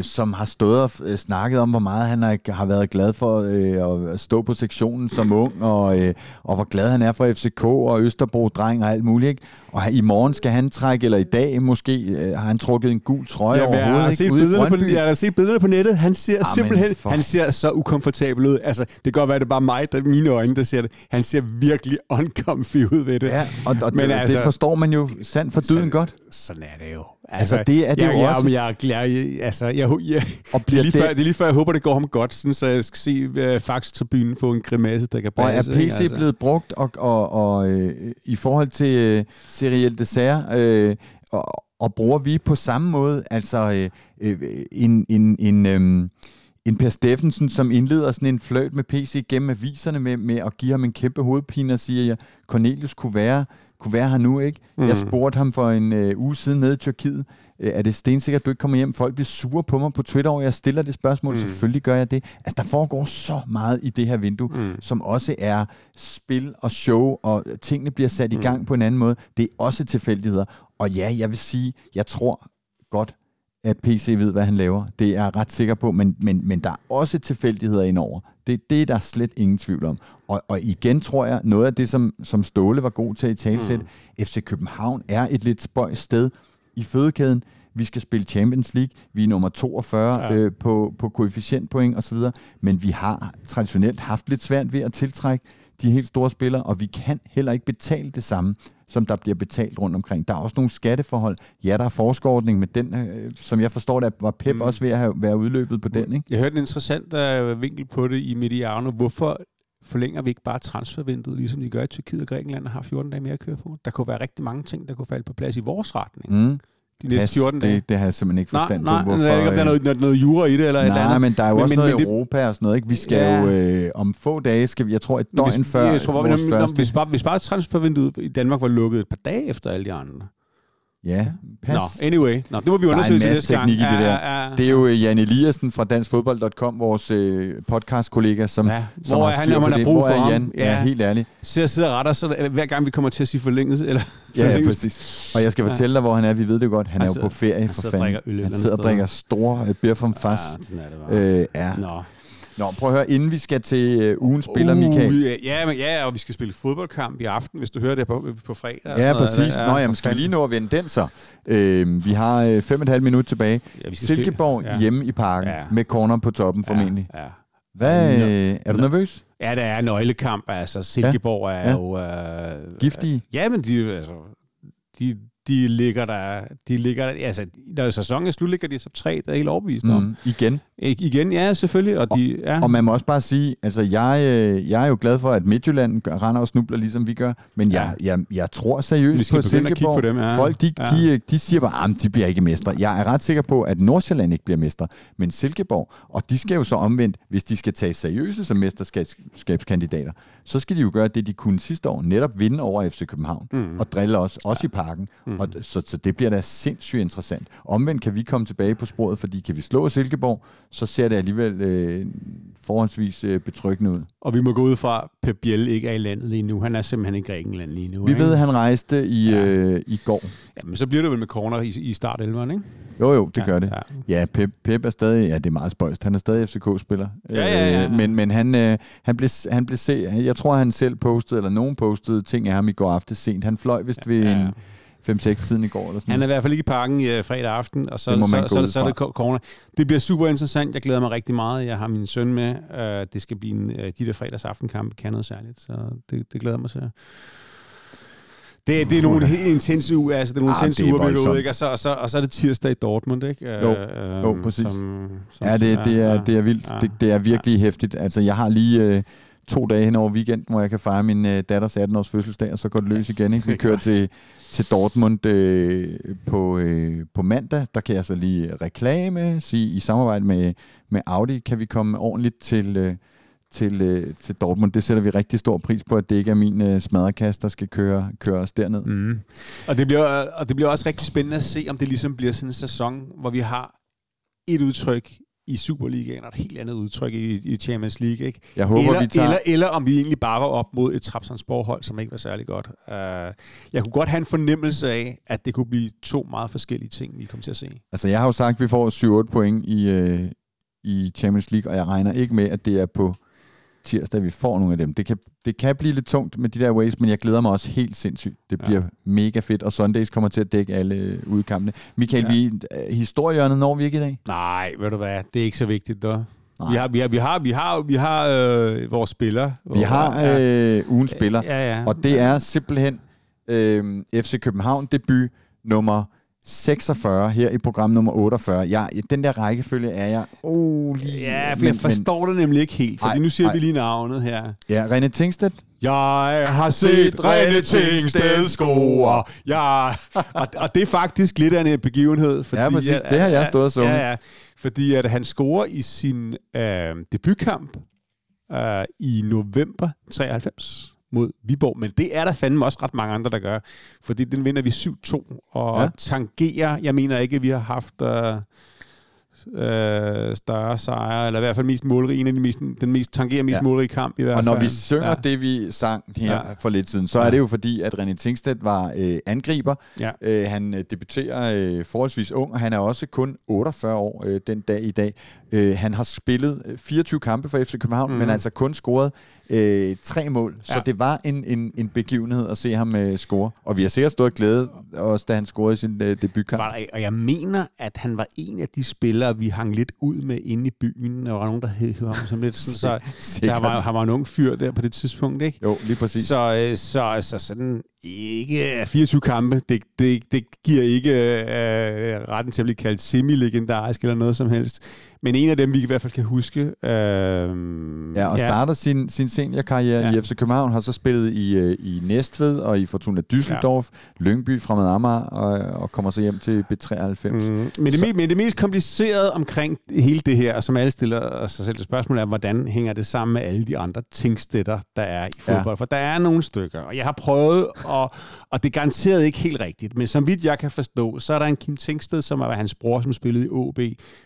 som har stået og øh, snakket om, hvor meget han har, har været glad for øh, at stå på sektionen som ung, og, øh, og hvor glad han er for FCK og Østerbro-dreng og alt muligt. Ikke? Og i morgen skal han trække, eller i dag måske, øh, har han trukket en gul trøje over hovedet. Har set billederne på, jeg har set billederne på nettet. Han ser Amen, simpelthen for... han ser så ukomfortabel ud. Altså, det kan godt være, at det er bare mig, der mine øjne, der ser det. Han ser virkelig uncomfy ud ved det. Ja, og, og Men det, altså, det forstår man jo sandt for dyden godt. Sådan er det jo. Altså, altså det er det jeg, jo også. Jeg, jeg, jeg, altså, jeg, jeg, og bliver det, er lige før, det er lige før, jeg håber, det går ham godt, sådan, så jeg skal se uh, Faxe-tribunen få en grimasse, der kan passe. Og er PC altså. blevet brugt, og, og, og øh, i forhold til uh, Seriel Dessert, øh, og, og bruger vi på samme måde, altså øh, øh, en, en, en, øh, en Per Steffensen, som indleder sådan en fløjt med PC gennem aviserne med, med at give ham en kæmpe hovedpine og siger, at Cornelius kunne være kunne være her nu, ikke? Mm. Jeg spurgte ham for en øh, uge siden nede i Tyrkiet, øh, er det stensikkert, at du ikke kommer hjem? Folk bliver sure på mig på Twitter, og jeg stiller det spørgsmål, mm. selvfølgelig gør jeg det. Altså, der foregår så meget i det her vindue, mm. som også er spil og show, og tingene bliver sat i gang på en anden måde. Det er også tilfældigheder. Og ja, jeg vil sige, jeg tror godt, at PC ved, hvad han laver. Det er jeg ret sikker på, men, men, men der er også tilfældigheder indover. Det, det er der slet ingen tvivl om. Og, og igen tror jeg, noget af det, som, som Ståle var god til at i talsæt, mm. FC København er et lidt spøjt sted i fødekæden. Vi skal spille Champions League. Vi er nummer 42 ja. øh, på, på koefficientpoint osv. Men vi har traditionelt haft lidt svært ved at tiltrække de helt store spillere, og vi kan heller ikke betale det samme, som der bliver betalt rundt omkring. Der er også nogle skatteforhold. Ja, der er forskerordning med den, øh, som jeg forstår, der var Pep mm. også ved at have, være udløbet på den. Ikke? Jeg hørte en interessant uh, vinkel på det i Mediano. Hvorfor forlænger vi ikke bare transfervinduet, ligesom de gør i Tyrkiet og Grækenland, og har 14 dage mere at køre på? Der kunne være rigtig mange ting, der kunne falde på plads i vores retning. Mm de næste Pas, 14 dage? Det, det har jeg simpelthen ikke forstand nej, på. Hvorfor, nej, ikke, om der er noget, noget, noget jura i det, eller nej, et andet. men der er jo men, også men, noget i Europa og sådan noget. Ikke? Vi skal ja. jo øh, om få dage, skal vi, jeg tror et døgn hvis, før jeg tror, vores når, første... Hvis bare, hvis bare transfervinduet i Danmark var lukket et par dage efter alle de andre, Ja, pas. Nå, anyway. Nå, det må vi Der er en undersøge til masse næste gang. teknik i det der. Ja, ja, Det er jo øh, Jan Eliassen fra danskfodbold.com, vores øh, podcastkollega, som, Ja, som hvor har er han, styr når på har det. brug Hvor for er ham? Jan? Ja. Ja. helt ærligt. Så jeg sidder og retter, så der- hver gang vi kommer til at sige forlænget, eller Ja, ja, præcis. Og jeg skal fortælle dig, hvor han er. Vi ved det godt. Han, Han er jo sidder- på ferie han for sidder og fanden. øl han sidder og drikker store øh, beer from Fass. Ja, sådan er det bare. Øh, ja. Nå. Nå, prøv at høre, inden vi skal til øh, ugens spiller, Michael. Uh, ja, men, ja, og vi skal spille fodboldkamp i aften, hvis du hører det på, på fredag. Ja, sådan noget. præcis. Nå, jamen, skal vi lige nå at vende den så? Øh, vi har øh, fem og et halvt minut tilbage. Ja, vi skal Silkeborg spille- ja. hjemme i parken Ja. med corner på toppen formentlig. Ja, ja. Hvad, øh, er du nervøs? ja, der er nøglekamp. Altså, Silkeborg er Ja. jo... Øh, Giftige? Ja, men de, altså, de, de ligger der... De ligger der altså, når sæsonen er slut, ligger de som tre, der er helt overbevist om. Mm, igen. Igen, ja, selvfølgelig. Og, de, ja. Og man må også bare sige, altså jeg, øh, jeg er jo glad for, at Midtjylland render og snubler, ligesom vi gør, men jeg, jeg, jeg tror seriøst på Silkeborg. på dem, ja. Folk, de, Ja. de, de siger bare, at de bliver ikke mestre. Jeg er ret sikker på, at Nordsjælland ikke bliver mestre, men Silkeborg, og de skal jo så omvendt, hvis de skal tage seriøse som mesterskabskandidater, så skal de jo gøre det, de kunne sidste år, netop vinde over FC København, Mm. og drille os, også i parken. Mm. Og, så, så det bliver da sindssygt interessant. Omvendt kan vi komme tilbage på sporet, fordi kan vi slå Silkeborg, så ser det alligevel øh, forholdsvis øh, betryggende ud. Og vi må gå ud fra, at Pep Biel ikke er i landet lige nu. Han er simpelthen i Grækenland lige nu. Vi ikke? ved, at han rejste i, Ja. øh, i går. Jamen, så bliver det vel med corner i, i start 11'eren, ikke? Jo, jo, det ja, gør det. Ja. Ja, Pep, Pep er stadig, ja, det er meget spøjst. Han er stadig FCK-spiller. Ja, ja, ja, ja. Øh, Men, men han, øh, han, blev, han blev se, jeg tror, han selv postede, eller nogen postede ting af ham i går aftes sent. Han fløj vist ved Ja, ja. en 5-6 tiden i går. Eller sådan Han er i hvert fald ikke i parken i uh, fredag aften, og så, Det så, så, ud så, så er det corner. Det bliver super interessant. Jeg glæder mig rigtig meget. Jeg har min søn med. Uh, det skal blive en, uh, de der fredags aftenkampe kan noget særligt, så det, det glæder mig til. Det, det er nogle helt intense uger, altså det er nogle Ah, intense er uger, vi ude, ikke? Og så, og, så, og så er det tirsdag i Dortmund, ikke? Jo, Øh, jo, præcis. Som, som, Ja, det, det, er, det er vildt. ja. Det, det er virkelig hæftigt. Altså, jeg har lige øh, to dage hen over weekenden, hvor jeg kan fejre min øh, datters 18-års fødselsdag, og så går det løs igen. Ikke? Vi kører til, til Dortmund øh, på, øh, på mandag. Der kan jeg så lige reklame, sige i samarbejde med, med Audi, kan vi komme ordentligt til, øh, til, øh, til Dortmund. Det sætter vi rigtig stor pris på, at det ikke er min øh, smadrekast, der skal køre, køre os derned. Mm. Og, det bliver, og det bliver også rigtig spændende at se, om det ligesom bliver sådan en sæson, hvor vi har et udtryk i Superligaen og et helt andet udtryk i, i Champions League. Ikke? Jeg håber, eller, vi tager... eller, eller om vi egentlig bare var op mod et Trapsandsborg-hold, som ikke var særlig godt. Uh, jeg kunne godt have en fornemmelse af, at det kunne blive to meget forskellige ting, vi kommer til at se. Altså, jeg har jo sagt, at vi får 7-8 point i, øh, i Champions League, og jeg regner ikke med, at det er på tirsdag, vi får nogle af dem. Det kan, det kan blive lidt tungt med de der ways, men jeg glæder mig også helt sindssygt. Det Ja. bliver mega fedt, og Sundays kommer til at dække alle udkampene. Michael, Ja. ja. vi, øh, historierne når vi ikke i dag? Nej, ved du hvad, det er ikke så vigtigt, dog. Nej. Vi har, vi har, vi har, vi har, vi har øh, vores spillere. Vi har øh, ugens spiller, Ja, ja. og det er simpelthen øh, FC København debut nummer 46 her i program nummer 48. Jeg, den der rækkefølge er jeg... Oh, lige, Ja, for jeg forstår det nemlig ikke helt, fordi Ej, nu siger ej. vi lige navnet her. Ja, René Tingstedt. Jeg har set René Tingsted score. Ja. Og, og det er faktisk lidt af en begivenhed. Fordi, Ja, præcis. Det har jeg stået og sunget. Ja, ja. Fordi at han scorer i sin øh, debutkamp øh, i november 93 mod Viborg. Men det er der fandme også ret mange andre, der gør. Fordi den vinder vi 7-2 og Ja. tangerer. Jeg mener ikke, at vi har haft... Øh, øh, større sejre, eller i hvert fald mest målrige, en af de mest, den mest tangerer mest Ja. målrige kamp i hvert Og fald. når vi synger ja. det, vi sang her Ja. ja. for lidt siden, så Ja. er det jo fordi, at René Tingstedt var øh, angriber. Ja. Øh, han øh, debuterer øh, forholdsvis ung, og han er også kun 48 år øh, den dag i dag. Øh, han har spillet øh, 24 kampe for FC København, Mhm. mm. men altså kun scoret øh, tre mål. Så Ja. det var en, en, en begivenhed at se ham øh, score. Og vi har sikkert stået glæde også, da han scorede i sin øh, debutkamp. Var der, og jeg mener, at han var en af de spillere, vi hang lidt ud med inde i byen. Der var nogen, der hed ham som lidt sådan, så, så han, var, han var en ung fyr der på det tidspunkt, ikke? Jo, lige præcis. Så, øh, så, så sådan ikke 24 kampe, det, det, det giver ikke øh, retten til at blive kaldt semi-legendarisk eller noget som helst. Men en af dem, vi i hvert fald kan huske. Øh, Ja, og starter sin, sin seniorkarriere Ja. ja. i FC København, har så spillet i, øh, i Næstved og i Fortuna Düsseldorf, ja. Lyngby, Fremad Amager, og, og kommer så hjem til B93. Mm. Men, det, Så- men det mest komplicerede omkring hele det her, som alle stiller sig selv et spørgsmål er, hvordan hænger det sammen med alle de andre tingstætter, der er i fodbold? Ja. For der er nogle stykker, og jeg har prøvet og, og det er garanteret ikke helt rigtigt. Men som vidt jeg kan forstå, så er der en Kim Tingsted, som er hans bror, som spillede i OB,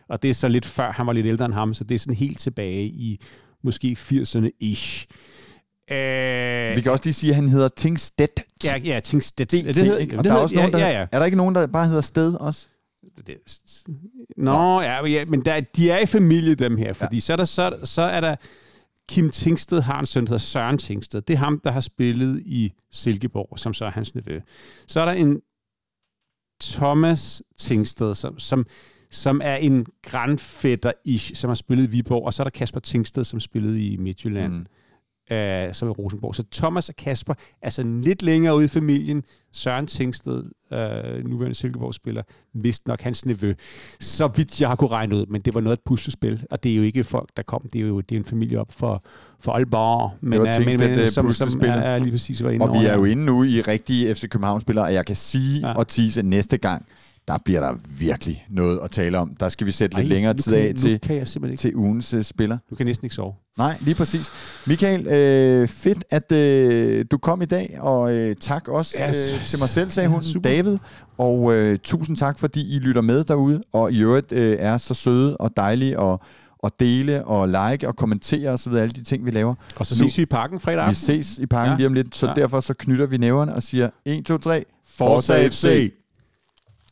og det er så lidt før, han var lidt ældre end ham, så det er sådan helt tilbage i måske 80'erne-ish. Øh, Vi kan også lige sige, at han hedder Tingstedt. Ja, ja, Tingstedt. Det, det, hedder, og det der er også nogen, der, ja, ja. Er der ikke nogen, der bare hedder Sted også? Det, Nå, ja, ja, men der, de er i familie, dem her, fordi ja. så, er der, så, så er der Kim Tingsted har en søn, der hedder Søren Tingsted. Det er ham, der har spillet i Silkeborg, som så er hans nevø. Så er der en Thomas Tingsted, som, som, som er en grandfætter-ish, som har spillet i Viborg, og så er der Kasper Tingsted, som spillede i Midtjylland. Mm øh, som i Rosenborg. Så Thomas og Kasper er sådan lidt længere ude i familien. Søren Tingsted, øh, nuværende Silkeborg-spiller, vist nok hans nevø. Så vidt jeg har kunne regne ud, men det var noget af et puslespil, og det er jo ikke folk, der kom. Det er jo det er en familie op for, for Aalborg, men, det var men, men, øh, som, som er, er lige præcis var inde Og vi er jo inde nu i rigtige FC København-spillere, og jeg kan sige ja. og tease næste gang, der bliver der virkelig noget at tale om. Der skal vi sætte Ej, lidt længere tid af til, til ugens uh, spiller. Du kan næsten ikke sove. Nej, lige præcis. Michael, øh, fedt, at øh, du kom i dag, og øh, tak også yes. øh, til mig selv, sagde hun, ja, David. Og øh, tusind tak, fordi I lytter med derude, og i øvrigt øh, er så søde og dejlige og og dele og like og kommentere og så videre, alle de ting, vi laver. Og så ses vi i parken fredag aften. Vi ses i parken ja. lige om lidt, så ja. derfor så knytter vi næverne og siger 1, 2, 3, Forza FC!